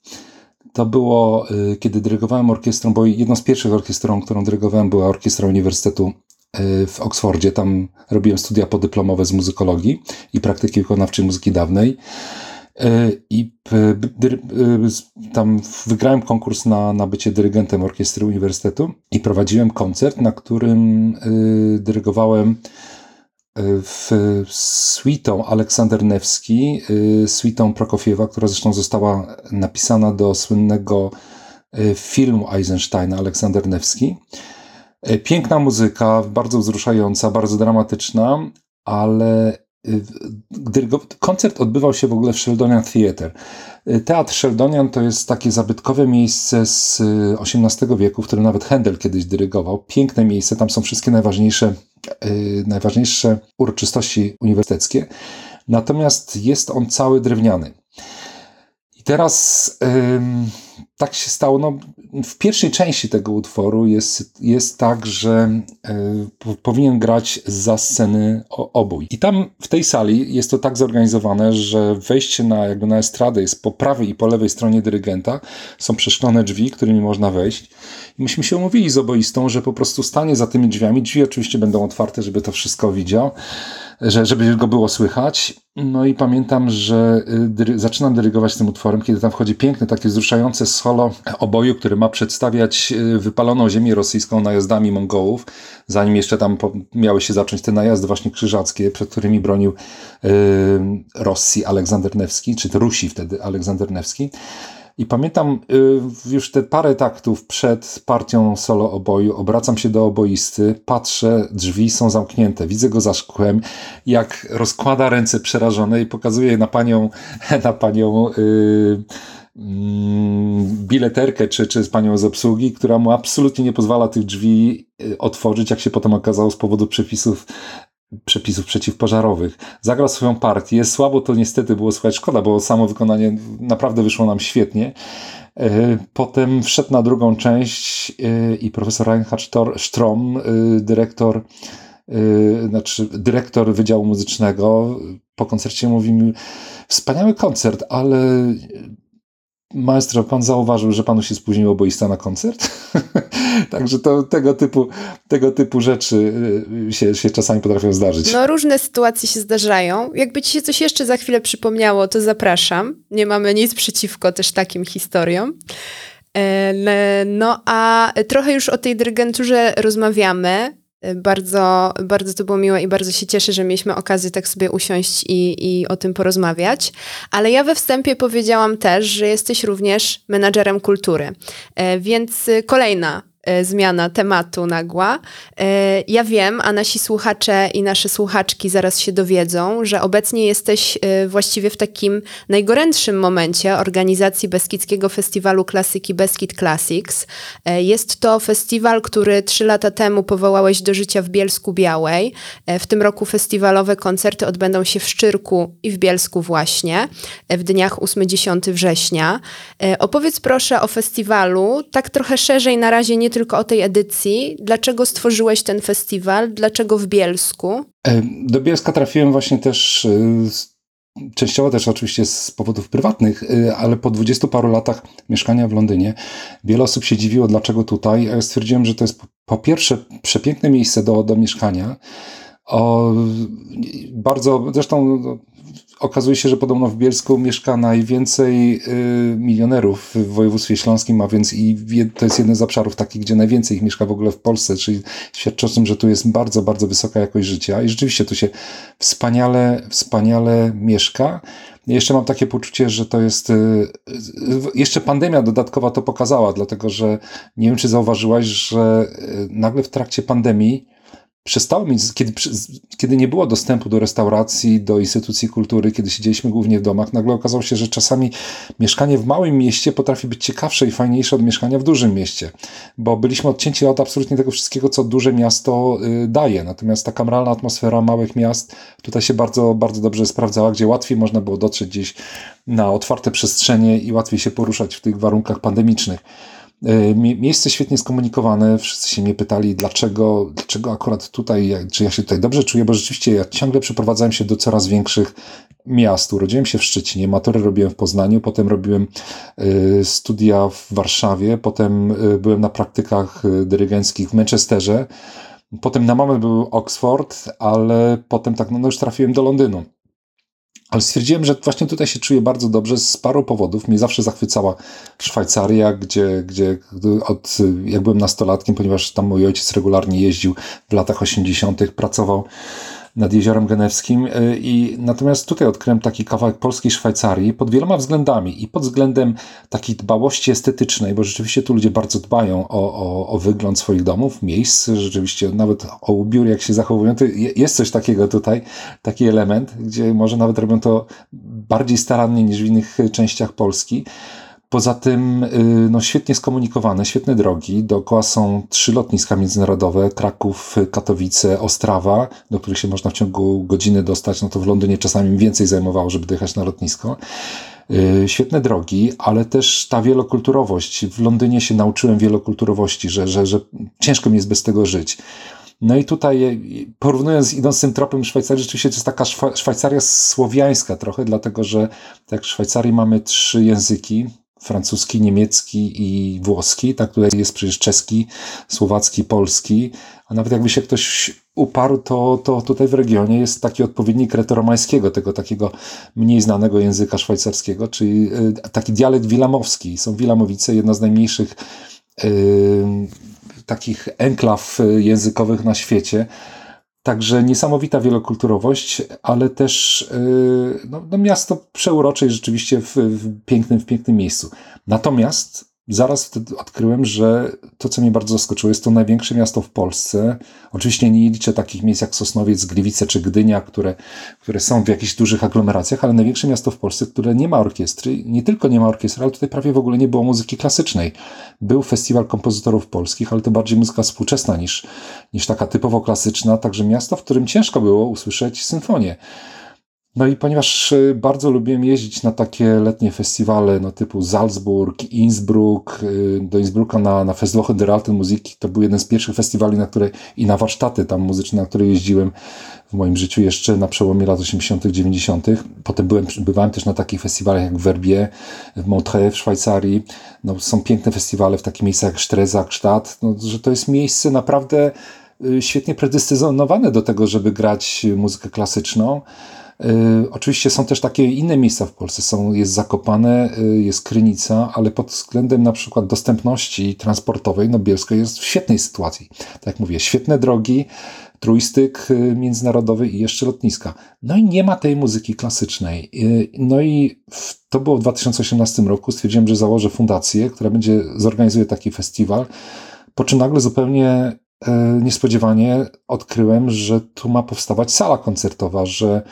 To było, e, kiedy dyrygowałem orkiestrą, bo jedną z pierwszych orkiestrą, którą dyrygowałem, była orkiestra Uniwersytetu e, w Oksfordzie. Tam robiłem studia podyplomowe z muzykologii i praktyki wykonawczej muzyki dawnej. I tam wygrałem konkurs na, na bycie dyrygentem orkiestry Uniwersytetu i prowadziłem koncert, na którym dyrygowałem w suitą Aleksander Newski, y, suitą Prokofiewa, która zresztą została napisana do słynnego y, filmu Eisensteina Aleksander Newski. Y, piękna muzyka, bardzo wzruszająca, bardzo dramatyczna, ale koncert odbywał się w ogóle w Sheldonian Theatre. Teatr Sheldonian to jest takie zabytkowe miejsce z XVIII wieku, w którym nawet Handel kiedyś dyrygował. Piękne miejsce, tam są wszystkie najważniejsze najważniejsze uroczystości uniwersyteckie. Natomiast jest on cały drewniany. Teraz tak się stało. No, w pierwszej części tego utworu jest, jest tak, że y, powinien grać za sceny obój. I tam w tej sali jest to tak zorganizowane, że wejście na, jakby na estradę jest po prawej i po lewej stronie dyrygenta. Są przeszklone drzwi, którymi można wejść. I myśmy się umówili z oboistą, że po prostu stanie za tymi drzwiami. Drzwi oczywiście będą otwarte, żeby to wszystko widział że, żeby go było słychać. No i pamiętam, że y, dyry, zaczynam dyrygować tym utworem, kiedy tam wchodzi piękne, takie wzruszające solo oboju, który ma przedstawiać y, wypaloną ziemię rosyjską najazdami Mongołów, zanim jeszcze tam miały się zacząć te najazdy właśnie krzyżackie, przed którymi bronił y, Rosji Aleksander Newski, czy Rusi wtedy Aleksander Newski. I pamiętam y, już te parę taktów przed partią solo oboju, obracam się do oboisty, patrzę, drzwi są zamknięte, widzę go za szkłem, jak rozkłada ręce przerażone i pokazuje na panią, na panią yy, bileterkę czy, czy z panią z obsługi, która mu absolutnie nie pozwala tych drzwi y, otworzyć, jak się potem okazało z powodu przepisów przepisów przeciwpożarowych. Zagrał swoją partię. Słabo to niestety było słychać. Szkoda, bo samo wykonanie naprawdę wyszło nam świetnie. E, potem wszedł na drugą część e, i profesor Reinhard Strom, e, dyrektor, znaczy dyrektor Wydziału Muzycznego, po koncercie mówi mi, wspaniały koncert, ale Maestro, pan zauważył, że panu się spóźniło boista na koncert? Także to tego typu, tego typu rzeczy y, się, się czasami potrafią zdarzyć. No różne sytuacje się zdarzają. Jakby ci się coś jeszcze za chwilę przypomniało, to zapraszam. Nie mamy nic przeciwko też takim historiom. E, no a trochę już o tej dyrygenturze rozmawiamy. Bardzo, bardzo to było miłe i bardzo się cieszę, że mieliśmy okazję tak sobie usiąść i, i o tym porozmawiać. Ale ja we wstępie powiedziałam też, że jesteś również menadżerem kultury. E, więc kolejna E, zmiana tematu nagła. E, ja wiem, a nasi słuchacze i nasze słuchaczki zaraz się dowiedzą, że obecnie jesteś e, właściwie w takim najgorętszym momencie organizacji Beskidzkiego Festiwalu Klasyki Beskid Classics. Jest to festiwal, który trzy lata temu powołałeś do życia w Bielsku Białej. W tym roku festiwalowe koncerty odbędą się w Szczyrku i w Bielsku właśnie w dniach 8-10 września. Opowiedz proszę o festiwalu, tak trochę szerzej na razie nie tylko o tej edycji. Dlaczego stworzyłeś ten festiwal? Dlaczego w Bielsku? E, do Bielska trafiłem właśnie też e, częściowo też oczywiście z powodów prywatnych, e, ale po dwudziestu paru latach mieszkania w Londynie wiele osób się dziwiło, dlaczego tutaj. Ja stwierdziłem, że to jest po pierwsze przepiękne miejsce do, do mieszkania. O, bardzo, zresztą okazuje się, że podobno w Bielsku mieszka najwięcej y, milionerów w województwie śląskim, a więc i to jest jeden z obszarów takich, gdzie najwięcej ich mieszka w ogóle w Polsce, czyli świadczy o tym, że tu jest bardzo, bardzo wysoka jakość życia i rzeczywiście tu się wspaniale, wspaniale mieszka. Jeszcze mam takie poczucie, że to jest. Y, jeszcze pandemia dodatkowa to pokazała, dlatego że nie wiem, czy zauważyłaś, że y, nagle w trakcie pandemii przestało mieć, kiedy, kiedy nie było dostępu do restauracji, do instytucji kultury, kiedy siedzieliśmy głównie w domach, nagle okazało się, że czasami mieszkanie w małym mieście potrafi być ciekawsze i fajniejsze od mieszkania w dużym mieście, bo byliśmy odcięci od absolutnie tego wszystkiego, co duże miasto y, daje. Natomiast ta kameralna atmosfera małych miast tutaj się bardzo, bardzo dobrze sprawdzała, gdzie łatwiej można było dotrzeć gdzieś na otwarte przestrzenie i łatwiej się poruszać w tych warunkach pandemicznych. E, miejsce świetnie skomunikowane. Wszyscy się mnie pytali, dlaczego, dlaczego akurat tutaj, czy ja się tutaj dobrze czuję, bo rzeczywiście ja ciągle przeprowadzałem się do coraz większych miast. Urodziłem się w Szczecinie, matury robiłem w Poznaniu, potem robiłem e, studia w Warszawie, potem e, byłem na praktykach dyrygenckich w Manchesterze. Potem na moment był Oxford, ale potem tak, no, no już trafiłem do Londynu. Ale stwierdziłem, że właśnie tutaj się czuję bardzo dobrze z paru powodów. Mnie zawsze zachwycała Szwajcaria, gdzie, gdzie od, jak byłem nastolatkiem, ponieważ tam mój ojciec regularnie jeździł w latach 80., pracował nad Jeziorem Genewskim. Y, I natomiast tutaj odkryłem taki kawałek polskiej Szwajcarii pod wieloma względami i pod względem takiej dbałości estetycznej, bo rzeczywiście tu ludzie bardzo dbają o, o, o wygląd swoich domów, miejsc, rzeczywiście nawet o ubiór, jak się zachowują. To jest coś takiego tutaj, taki element, gdzie może nawet robią to bardziej starannie niż w innych częściach Polski. Poza tym y, no, świetnie skomunikowane, świetne drogi. Dookoła są trzy lotniska międzynarodowe: Kraków, Katowice, Ostrawa, do których się można w ciągu godziny dostać. No to w Londynie czasami więcej zajmowało, żeby dojechać na lotnisko. Y, świetne drogi, ale też ta wielokulturowość. W Londynie się nauczyłem wielokulturowości, że, że, że ciężko mi jest bez tego żyć. No i tutaj porównując, idąc tym tropem Szwajcarii, rzeczywiście to jest taka Szwajcaria słowiańska trochę, dlatego że tak w Szwajcarii mamy trzy języki, francuski, niemiecki i włoski. Tak tutaj jest przecież czeski, słowacki, polski. A nawet jakby się ktoś uparł, to, to tutaj w regionie jest taki odpowiednik retoromańskiego, tego takiego mniej znanego języka szwajcarskiego, czyli y, taki dialekt wilamowski. Są Wilamowice, jedna z najmniejszych yy, takich enklaw językowych na świecie. Także niesamowita wielokulturowość, ale też no, no miasto przeurocze i rzeczywiście w, w, pięknym, w pięknym miejscu. Natomiast zaraz wtedy odkryłem, że to, co mnie bardzo zaskoczyło, jest to największe miasto w Polsce. Oczywiście nie liczę takich miejsc jak Sosnowiec, Gliwice czy Gdynia, które, które są w jakichś dużych aglomeracjach, ale największe miasto w Polsce, które nie ma orkiestry. Nie tylko nie ma orkiestry, ale tutaj prawie w ogóle nie było muzyki klasycznej. Był festiwal kompozytorów polskich, ale to bardziej muzyka współczesna niż, niż taka typowo klasyczna. Także miasto, w którym ciężko było usłyszeć symfonię. No i ponieważ y, bardzo lubiłem jeździć na takie letnie festiwale no typu Salzburg, Innsbruck, y, do Innsbrucka na, na Festwoche der Alten Musik, to był jeden z pierwszych festiwali, na które i na warsztaty tam muzyczne, na które jeździłem w moim życiu jeszcze na przełomie lat 80., 90. Potem byłem, bywałem też na takich festiwalach jak w w Montreux w Szwajcarii. No, są piękne festiwale w takich miejscach jak Streza, Gstaad, no, że to jest miejsce naprawdę y, świetnie predestyzowane do tego, żeby grać muzykę klasyczną. Y, oczywiście są też takie inne miejsca w Polsce. Są, jest Zakopane, y, jest Krynica, ale pod względem na przykład dostępności transportowej, no Bielsko jest w świetnej sytuacji. Tak jak mówię, świetne drogi, trójstyk y, międzynarodowy i jeszcze lotniska. No i nie ma tej muzyki klasycznej. No i to było w 2018 roku. Stwierdziłem, że założę fundację, która będzie zorganizuje taki festiwal. Po czym nagle zupełnie niespodziewanie odkryłem, że tu ma powstawać sala koncertowa, że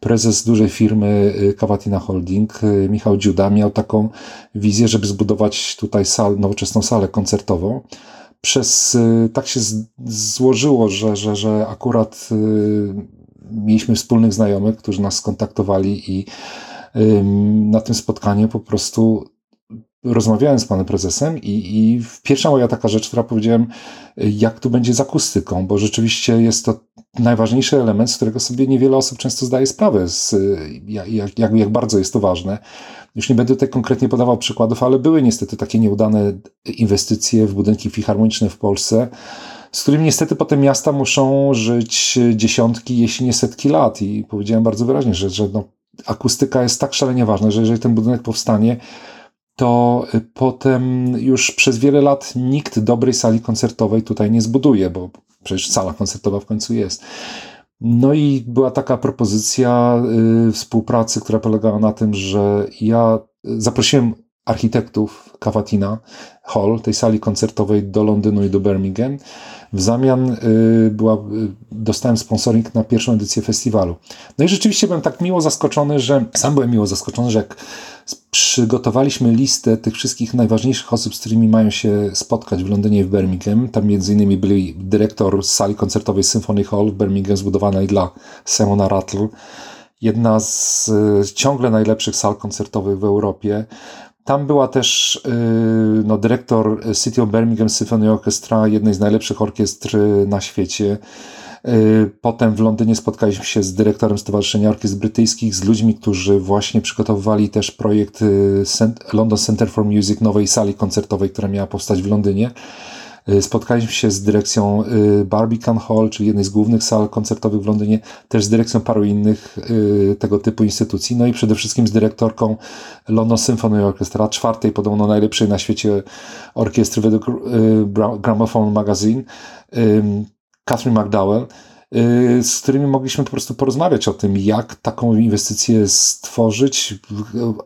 prezes dużej firmy Cavatina y, Holding, y, Michał Dziuda, miał taką wizję, żeby zbudować tutaj sal, nowoczesną salę koncertową. Przez, y, tak się złożyło, że, że, że akurat mieliśmy wspólnych znajomych, którzy nas skontaktowali i na tym spotkaniu po prostu rozmawiałem z panem prezesem i, i pierwsza moja taka rzecz, która powiedziałem, jak tu będzie z akustyką, bo rzeczywiście jest to najważniejszy element, z którego sobie niewiele osób często zdaje sprawę, z, jak, jak, jak bardzo jest to ważne. Już nie będę tutaj konkretnie podawał przykładów, ale były niestety takie nieudane inwestycje w budynki filharmoniczne w Polsce, z którymi niestety potem miasta muszą żyć dziesiątki, jeśli nie setki lat. I powiedziałem bardzo wyraźnie, że, że no, akustyka jest tak szalenie ważna, że jeżeli ten budynek powstanie, to potem już przez wiele lat nikt dobrej sali koncertowej tutaj nie zbuduje, bo przecież sala koncertowa w końcu jest. No i była taka propozycja y, współpracy, która polegała na tym, że ja zaprosiłem architektów Cavatina Hall, tej sali koncertowej do Londynu i do Birmingham. W zamian y, była, y, dostałem sponsoring na pierwszą edycję festiwalu. No i rzeczywiście byłem tak miło zaskoczony, że sam byłem miło zaskoczony, że jak przygotowaliśmy listę tych wszystkich najważniejszych osób, z którymi mają się spotkać w Londynie i w Birmingham. Tam innymi byli dyrektor sali koncertowej Symphony Hall w Birmingham zbudowanej dla Simona Rattle. Jedna z y, ciągle najlepszych sal koncertowych w Europie. Tam była też y, no, dyrektor City of Birmingham Symphony Orchestra, jednej z najlepszych orkiestr na świecie. Y, potem w Londynie spotkaliśmy się z dyrektorem Stowarzyszenia Orkiestr Brytyjskich, z ludźmi, którzy właśnie przygotowywali też projekt y, London Center for Music, nowej sali koncertowej, która miała powstać w Londynie. Y, spotkaliśmy się z dyrekcją Barbican Hall, czyli jednej z głównych sal koncertowych w Londynie, też z dyrekcją paru innych tego typu instytucji, no i przede wszystkim z dyrektorką London Symphony Orchestra, czwartej podobno najlepszej na świecie orkiestry według Gramophone Magazine. Catherine McDowell, y, z którymi mogliśmy po prostu porozmawiać o tym, jak taką inwestycję stworzyć.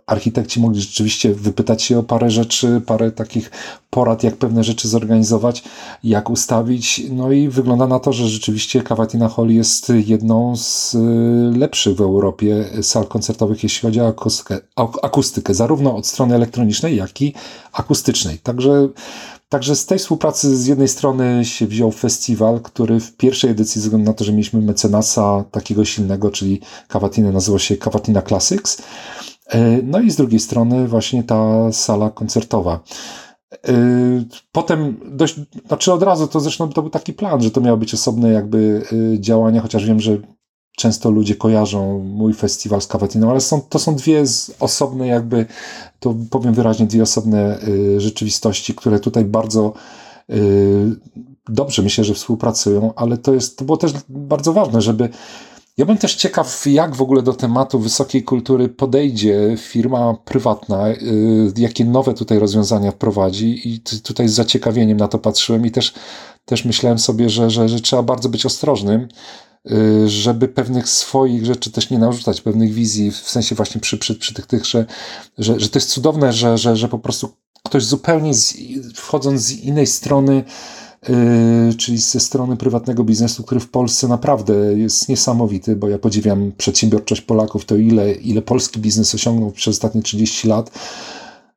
Architekci mogli rzeczywiście wypytać się o parę rzeczy, parę takich porad, jak pewne rzeczy zorganizować, jak ustawić. No i wygląda na to, że rzeczywiście Cavatina Hall jest jedną z y, lepszych w Europie sal koncertowych, jeśli chodzi o akustykę, akustykę zarówno od strony elektronicznej, jak i akustycznej. Także Także z tej współpracy z jednej strony się wziął festiwal, który w pierwszej edycji, ze względu na to, że mieliśmy mecenasa takiego silnego, czyli Cavatina nazywa się Cavatina Classics. E, no i z drugiej strony właśnie ta sala koncertowa. E, potem dość, znaczy od razu to zresztą to był taki plan, że to miało być osobne jakby e, działania, chociaż wiem, że często ludzie kojarzą mój festiwal z Cavatiną, ale są, to są dwie osobne jakby, to powiem wyraźnie, dwie osobne y, rzeczywistości, które tutaj bardzo y, dobrze myślę, że współpracują, ale to jest, to było też bardzo ważne, żeby ja bym też ciekaw, jak w ogóle do tematu wysokiej kultury podejdzie firma prywatna, y, jakie nowe tutaj rozwiązania wprowadzi i tutaj z zaciekawieniem na to patrzyłem i też, też myślałem sobie, że, że, że trzeba bardzo być ostrożnym, żeby pewnych swoich rzeczy też nie narzucać, pewnych wizji, w sensie właśnie przy, przy, przy tych, tych że, że, że to jest cudowne, że, że, że po prostu ktoś zupełnie z, wchodząc z innej strony, Yy, czyli ze strony prywatnego biznesu, który w Polsce naprawdę jest niesamowity, bo ja podziwiam przedsiębiorczość Polaków, to ile, ile polski biznes osiągnął przez ostatnie 30 lat.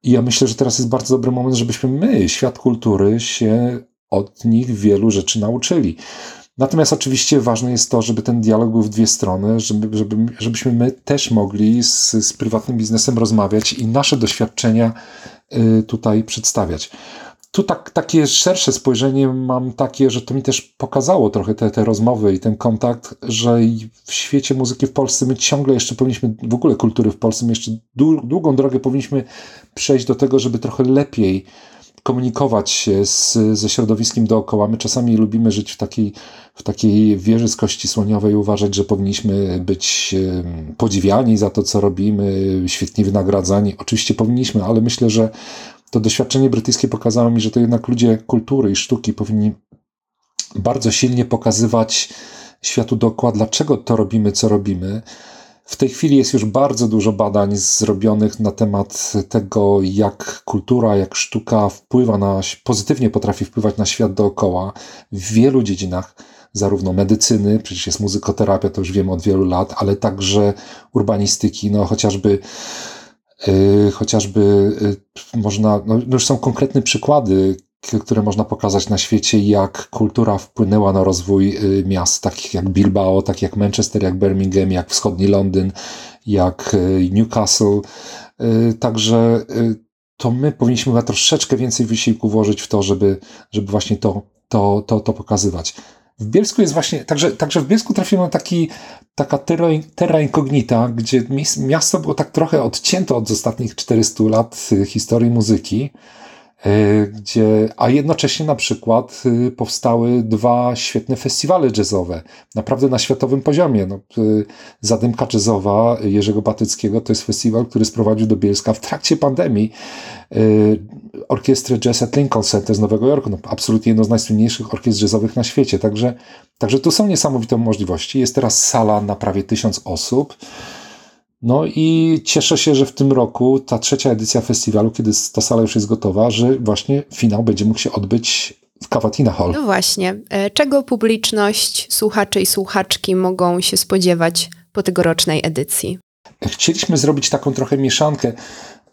I ja myślę, że teraz jest bardzo dobry moment, żebyśmy my, świat kultury, się od nich wielu rzeczy nauczyli. Natomiast oczywiście ważne jest to, żeby ten dialog był w dwie strony, żeby, żeby, żebyśmy my też mogli z, z prywatnym biznesem rozmawiać i nasze doświadczenia y, tutaj przedstawiać. Tu tak, takie szersze spojrzenie mam takie, że to mi też pokazało trochę te, te rozmowy i ten kontakt, że w świecie muzyki w Polsce my ciągle jeszcze powinniśmy, w ogóle kultury w Polsce, my jeszcze długą drogę powinniśmy przejść do tego, żeby trochę lepiej komunikować się z, ze środowiskiem dookoła. My czasami lubimy żyć w takiej, w takiej wieży z kości słoniowej, uważać, że powinniśmy być podziwiani za to, co robimy, świetnie wynagradzani. Oczywiście powinniśmy, ale myślę, że to doświadczenie brytyjskie pokazało mi, że to jednak ludzie kultury i sztuki powinni bardzo silnie pokazywać światu dookoła, dlaczego to robimy, co robimy. W tej chwili jest już bardzo dużo badań zrobionych na temat tego, jak kultura, jak sztuka wpływa na, pozytywnie potrafi wpływać na świat dookoła w wielu dziedzinach, zarówno medycyny, przecież jest muzykoterapia, to już wiemy od wielu lat, ale także urbanistyki, no chociażby Y, chociażby y, można, no, no już są konkretne przykłady, które można pokazać na świecie, jak kultura wpłynęła na rozwój y, miast takich jak Bilbao, tak jak Manchester, jak Birmingham, jak wschodni Londyn, jak Newcastle. Także to my powinniśmy chyba troszeczkę więcej wysiłku włożyć w to, żeby, żeby właśnie to, to, to, to pokazywać. W Bielsku jest właśnie, także, także w Bielsku trafiłem na taki, taka terra, incognita, gdzie miasto było tak trochę odcięte od ostatnich 400 lat y, historii muzyki. E, gdzie, a jednocześnie na przykład y, powstały dwa świetne festiwale jazzowe, naprawdę na światowym poziomie. No, y, Zadymka Jazzowa Jerzego Batyckiego to jest festiwal, który sprowadził do Bielska w trakcie pandemii y, orkiestrę Jazz at Lincoln Center z Nowego Jorku, no, absolutnie jedno z najsłynniejszych orkiestr jazzowych na świecie, także, także tu są niesamowite możliwości. Jest teraz sala na prawie tysiąc osób, no i cieszę się, że w tym roku ta trzecia edycja festiwalu, kiedy ta sala już jest gotowa, że właśnie finał będzie mógł się odbyć w Cavatina Hall. No właśnie. E, czego publiczność, słuchacze i słuchaczki mogą się spodziewać po tegorocznej edycji? Chcieliśmy zrobić taką trochę mieszankę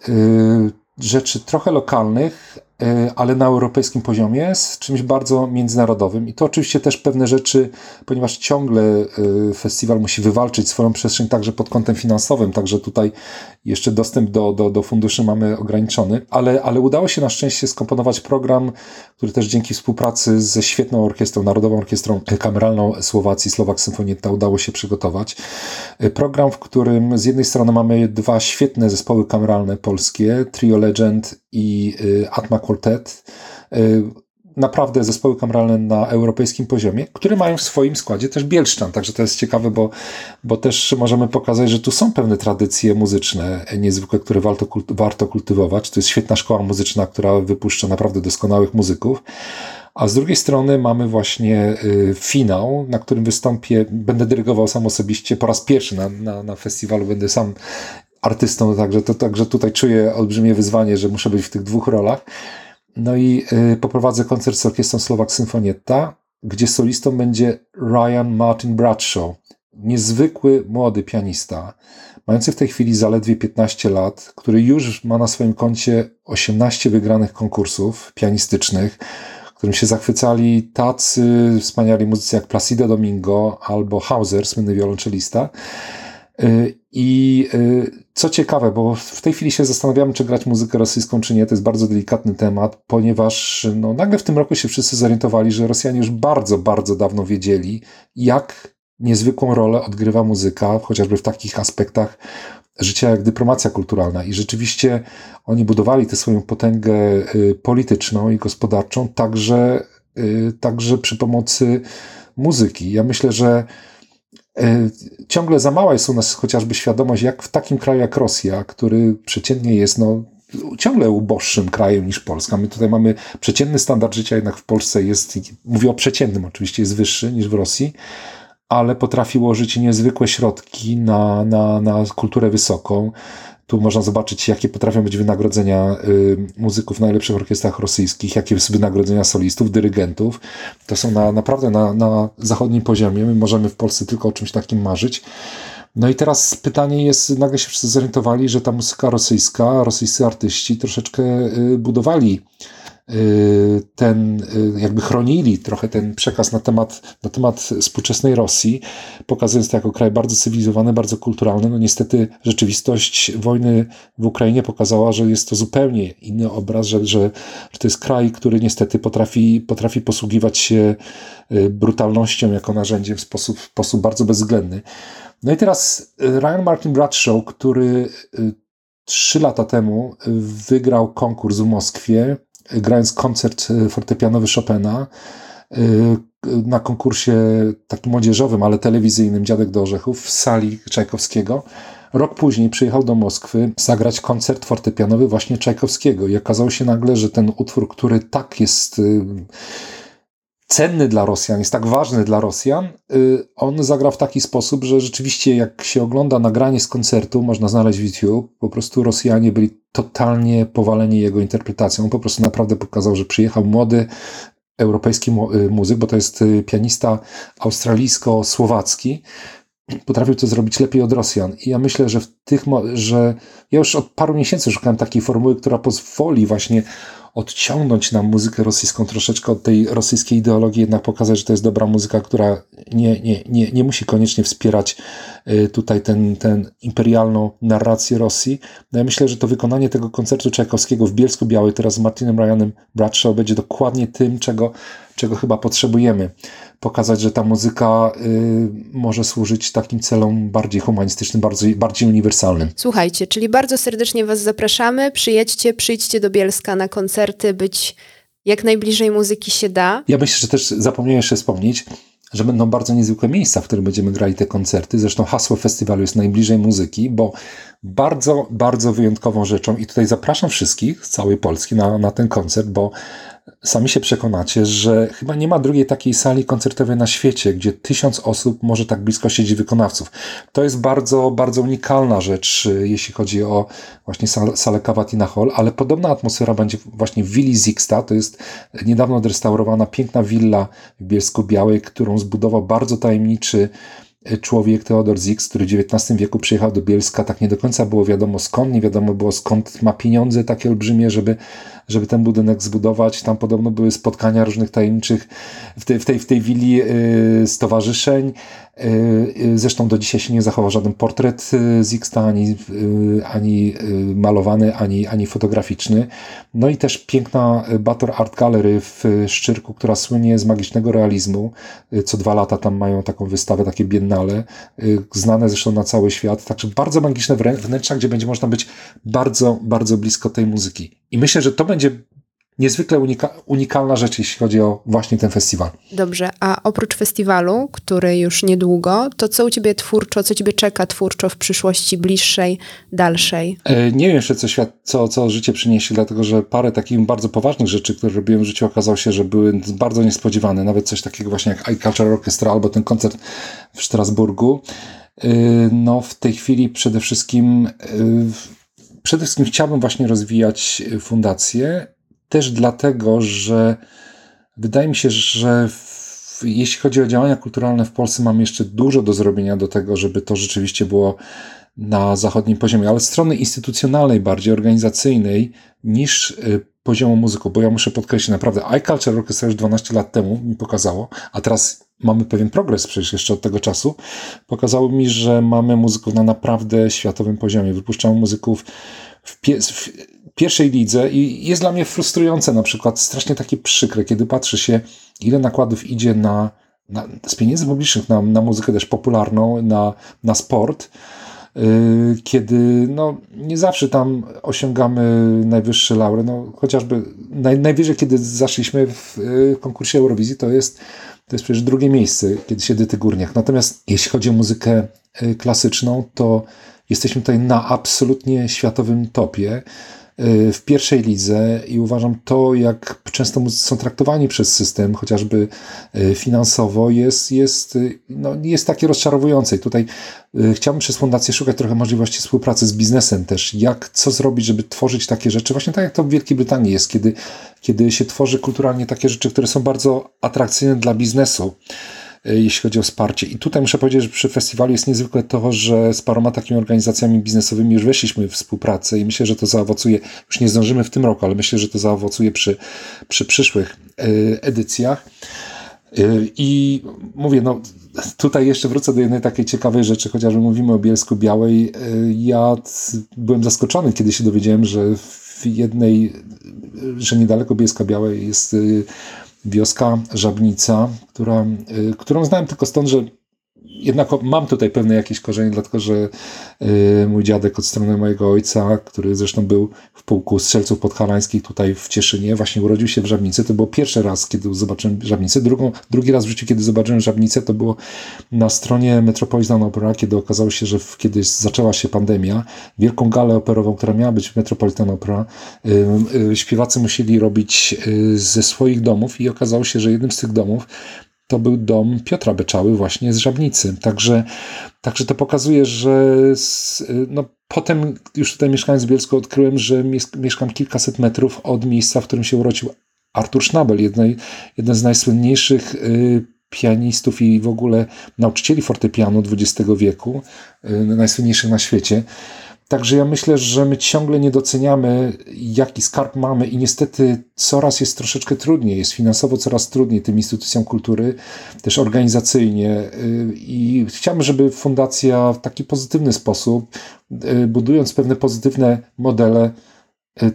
yy, rzeczy trochę lokalnych, ale na europejskim poziomie z czymś bardzo międzynarodowym. I to oczywiście też pewne rzeczy, ponieważ ciągle e, festiwal musi wywalczyć swoją przestrzeń także pod kątem finansowym, także tutaj jeszcze dostęp do, do, do funduszy mamy ograniczony, ale, ale udało się na szczęście skomponować program, który też dzięki współpracy ze świetną orkiestrą, Narodową Orkiestrą Kameralną Słowacji, Słowak Symfonietta udało się przygotować. E, program, w którym z jednej strony mamy dwa świetne zespoły kameralne polskie, Trio Legend i Atma Quartet, y, naprawdę zespoły kameralne na europejskim poziomie, które mają w swoim składzie też Bielszczan. Także to jest ciekawe, bo, bo też możemy pokazać, że tu są pewne tradycje muzyczne niezwykłe, które warto, warto kultywować. To jest świetna szkoła muzyczna, która wypuszcza naprawdę doskonałych muzyków. A z drugiej strony mamy właśnie y, finał, na którym wystąpię, będę dyrygował sam osobiście po raz pierwszy na, na, na festiwalu, będę sam artystą, także, to, także tutaj czuję olbrzymie wyzwanie, że muszę być w tych dwóch rolach. No i y, poprowadzę koncert z orkiestrą Słowak Symfonietta, gdzie solistą będzie Ryan Martin Bradshaw, niezwykły młody pianista, mający w tej chwili zaledwie 15 lat, który już ma na swoim koncie 18 wygranych konkursów pianistycznych, którym się zachwycali tacy wspaniali muzycy jak Placido Domingo albo Hauser, słynny wiolonczelista. Y, I y, co ciekawe, bo w tej chwili się zastanawiamy, czy grać muzykę rosyjską, czy nie. To jest bardzo delikatny temat, ponieważ no, nagle w tym roku się wszyscy zorientowali, że Rosjanie już bardzo, bardzo dawno wiedzieli, jak niezwykłą rolę odgrywa muzyka, chociażby w takich aspektach życia jak dyplomacja kulturalna. I rzeczywiście oni budowali tę swoją potęgę y, polityczną i gospodarczą także, także przy pomocy muzyki. Ja myślę, że ciągle za mała jest u nas chociażby świadomość, jak w takim kraju jak Rosja, który przeciętnie jest no, ciągle uboższym krajem niż Polska. My tutaj mamy przeciętny standard życia, jednak w Polsce jest, mówię o przeciętnym oczywiście, jest wyższy niż w Rosji, ale potrafi łożyć niezwykłe środki na, na, na kulturę wysoką. Tu można zobaczyć, jakie potrafią być wynagrodzenia y, muzyków w najlepszych orkiestrach rosyjskich, jakie są wynagrodzenia solistów, dyrygentów. To są na, naprawdę na, na zachodnim poziomie. My możemy w Polsce tylko o czymś takim marzyć. No i teraz pytanie jest, nagle się wszyscy zorientowali, że ta muzyka rosyjska, rosyjscy artyści troszeczkę y, budowali ten, y, jakby chronili trochę ten przekaz na temat, na temat współczesnej Rosji, pokazując to jako kraj bardzo cywilizowany, bardzo kulturalny. No niestety rzeczywistość wojny w Ukrainie pokazała, że jest to zupełnie inny obraz, że, że, że to jest kraj, który niestety potrafi, potrafi posługiwać się brutalnością jako narzędziem w sposób, w sposób bardzo bezwzględny. No i teraz y, Ryan Martin Bradshaw, który y, trzy lata temu wygrał konkurs w Moskwie, grając koncert y, fortepianowy Chopina na konkursie takim młodzieżowym, ale telewizyjnym Dziadek do Orzechów w sali Czajkowskiego. Rok później przyjechał do Moskwy zagrać koncert fortepianowy właśnie Czajkowskiego i okazało się nagle, że ten utwór, który tak jest cenny dla Rosjan, jest tak ważny dla Rosjan, y, on zagrał w taki sposób, że rzeczywiście jak się ogląda nagranie z koncertu, można znaleźć w YouTube, po prostu Rosjanie byli totalnie powaleni jego interpretacją. On po prostu naprawdę pokazał, że przyjechał młody europejski y, muzyk, bo to jest y, pianista australijsko-słowacki, potrafił to zrobić lepiej od Rosjan. I ja myślę, że w tych, że ja już od paru miesięcy szukałem takiej formuły, która pozwoli właśnie odciągnąć nam muzykę rosyjską troszeczkę od tej rosyjskiej ideologii, jednak pokazać, że to jest dobra muzyka, która nie, nie, nie, nie musi koniecznie wspierać y, tutaj ten, ten imperialną narrację Rosji. No ja myślę, że to wykonanie tego koncertu Czajkowskiego w Bielsku Białej teraz z Martinem Ryanem Bradshaw będzie dokładnie tym, czego, czego chyba potrzebujemy pokazać, że ta muzyka y, może służyć takim celom bardziej humanistycznym, bardziej, bardziej uniwersalnym. Słuchajcie, czyli bardzo serdecznie Was zapraszamy. Przyjedźcie, przyjdźcie do Bielska na koncerty, być jak najbliżej muzyki się da. Ja myślę, że też zapomniałem jeszcze wspomnieć, że będą bardzo niezwykłe miejsca, w których będziemy grali te koncerty. Zresztą hasło festiwalu jest najbliżej muzyki, bo bardzo, bardzo wyjątkową rzeczą i tutaj zapraszam wszystkich z całej Polski na, na ten koncert, bo sami się przekonacie, że chyba nie ma drugiej takiej sali koncertowej na świecie, gdzie tysiąc osób może tak blisko siedzieć wykonawców. To jest bardzo, bardzo unikalna rzecz, jeśli chodzi o właśnie salę Cavatina Hall, ale podobna atmosfera będzie właśnie w Willi Zixta. To jest niedawno odrestaurowana piękna willa w Bielsku Białej, którą zbudował bardzo tajemniczy człowiek Teodor Zix, który w XIX wieku przyjechał do Bielska, tak nie do końca było wiadomo skąd, nie wiadomo było skąd ma pieniądze takie olbrzymie, żeby żeby ten budynek zbudować. Tam podobno były spotkania różnych tajemniczych w tej, w tej, w tej willi yy, stowarzyszeń. Yy, zresztą do dzisiaj się nie zachował żaden portret y, Zixta, ani, ani y, malowany, ani, ani fotograficzny. No i też piękna Bator Art Gallery w Szczyrku, która słynie z magicznego realizmu. Co dwa lata tam mają taką wystawę, takie biennale, znane zresztą na cały świat. Także bardzo magiczne wnętrza, gdzie będzie można być bardzo, bardzo blisko tej muzyki. I myślę, że to będzie niezwykle unika unikalna rzecz, jeśli chodzi o właśnie ten festiwal. Dobrze, a oprócz festiwalu, który już niedługo, to co u ciebie twórczo, co ciebie czeka twórczo w przyszłości bliższej, dalszej? E, nie wiem jeszcze, co, świat, co, co życie przyniesie, dlatego że parę takich bardzo poważnych rzeczy, które robiłem w życiu, okazało się, że były bardzo niespodziewane. Nawet coś takiego właśnie jak iCulture Orchestra albo ten koncert w Strasburgu. E, no, w tej chwili przede wszystkim e, przede wszystkim chciałbym właśnie rozwijać fundację, też dlatego, że wydaje mi się, że w, jeśli chodzi o działania kulturalne w Polsce, mamy jeszcze dużo do zrobienia do tego, żeby to rzeczywiście było na zachodnim poziomie, ale strony instytucjonalnej, bardziej organizacyjnej niż y, poziomu muzyków, bo ja muszę podkreślić, naprawdę iCulture Orchestra już 12 lat temu mi pokazało, a teraz mamy pewien progres przecież jeszcze od tego czasu, pokazało mi, że mamy muzyków na naprawdę światowym poziomie. Wypuszczamy muzyków w, pie w pierwszej lidze i jest dla mnie frustrujące na przykład, strasznie takie przykre, kiedy patrzy się, ile nakładów idzie na, na z pieniędzy publicznych na, na muzykę też popularną, na, na sport, kiedy no, nie zawsze tam osiągamy najwyższe laury. No, chociażby naj, najwyżej, kiedy zaszliśmy w yy, konkursie Eurowizji, to jest, to jest przecież drugie miejsce, kiedy się Dyty Górniach. Natomiast jeśli chodzi o muzykę yy, klasyczną, to jesteśmy tutaj na absolutnie światowym topie. W pierwszej lidze i uważam to, jak często są traktowani przez system, chociażby finansowo, jest, jest, no, jest takie rozczarowujące. I tutaj chciałbym przez fundację szukać trochę możliwości współpracy z biznesem też. Jak, co zrobić, żeby tworzyć takie rzeczy, właśnie tak jak to w Wielkiej Brytanii jest, kiedy, kiedy się tworzy kulturalnie takie rzeczy, które są bardzo atrakcyjne dla biznesu. E, jeśli chodzi o wsparcie. I tutaj muszę powiedzieć, że przy festiwalu jest niezwykle to, że z paroma takimi organizacjami biznesowymi już weszliśmy w współpracę i myślę, że to zaowocuje, już nie zdążymy w tym roku, ale myślę, że to zaowocuje przy, przy przyszłych e, edycjach. E, I mówię, no tutaj jeszcze wrócę do jednej takiej ciekawej rzeczy, chociażby mówimy o Bielsku Białej. Ja byłem zaskoczony, kiedy się dowiedziałem, że w jednej, że niedaleko Bielska Białej jest wioska Żabnica, która, y, którą znałem tylko stąd, że jednak mam tutaj pewne jakieś korzenie, dlatego że y, mój dziadek od strony mojego ojca, który zresztą był w pułku strzelców podhalańskich tutaj w Cieszynie, właśnie urodził się w Żabnicy. To było pierwszy raz, kiedy zobaczyłem Żabnicę. Drugą, drugi raz w życiu, kiedy zobaczyłem Żabnicę, to było na stronie Metropolitan Opera, kiedy okazało się, że kiedyś zaczęła się pandemia, wielką galę operową, która miała być w Metropolitan Opera, y, śpiewacy musieli robić ze swoich domów i okazało się, że jednym z tych domów to był dom Piotra Beczały właśnie z Żabnicy. Także, także to pokazuje, że z, no, potem już tutaj mieszkając w Bielsku odkryłem, że mieszkam kilkaset metrów od miejsca, w którym się urodził Artur Schnabel, jednej, jeden z najsłynniejszych y, pianistów i w ogóle nauczycieli fortepianu XX wieku, y, najsłynniejszych na świecie. Także ja myślę, że my ciągle nie doceniamy, jaki skarb mamy i niestety coraz jest troszeczkę trudniej, jest finansowo coraz trudniej tym instytucjom kultury, też organizacyjnie. Y, I chciałbym, żeby fundacja w taki pozytywny sposób, y, budując pewne pozytywne modele,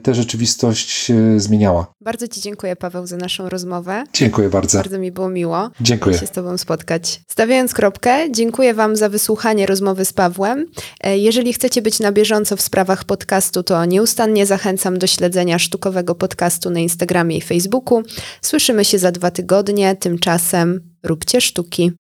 tę rzeczywistość zmieniała. Bardzo Ci dziękuję, Paweł, za naszą rozmowę. Dziękuję bardzo. Bardzo mi było miło dziękuję. się z Tobą spotkać. Stawiając kropkę, dziękuję Wam za wysłuchanie rozmowy z Pawłem. E, jeżeli chcecie być na bieżąco w sprawach podcastu, to nieustannie zachęcam do śledzenia sztukowego podcastu na Instagramie i Facebooku. Słyszymy się za dwa tygodnie, tymczasem róbcie sztuki.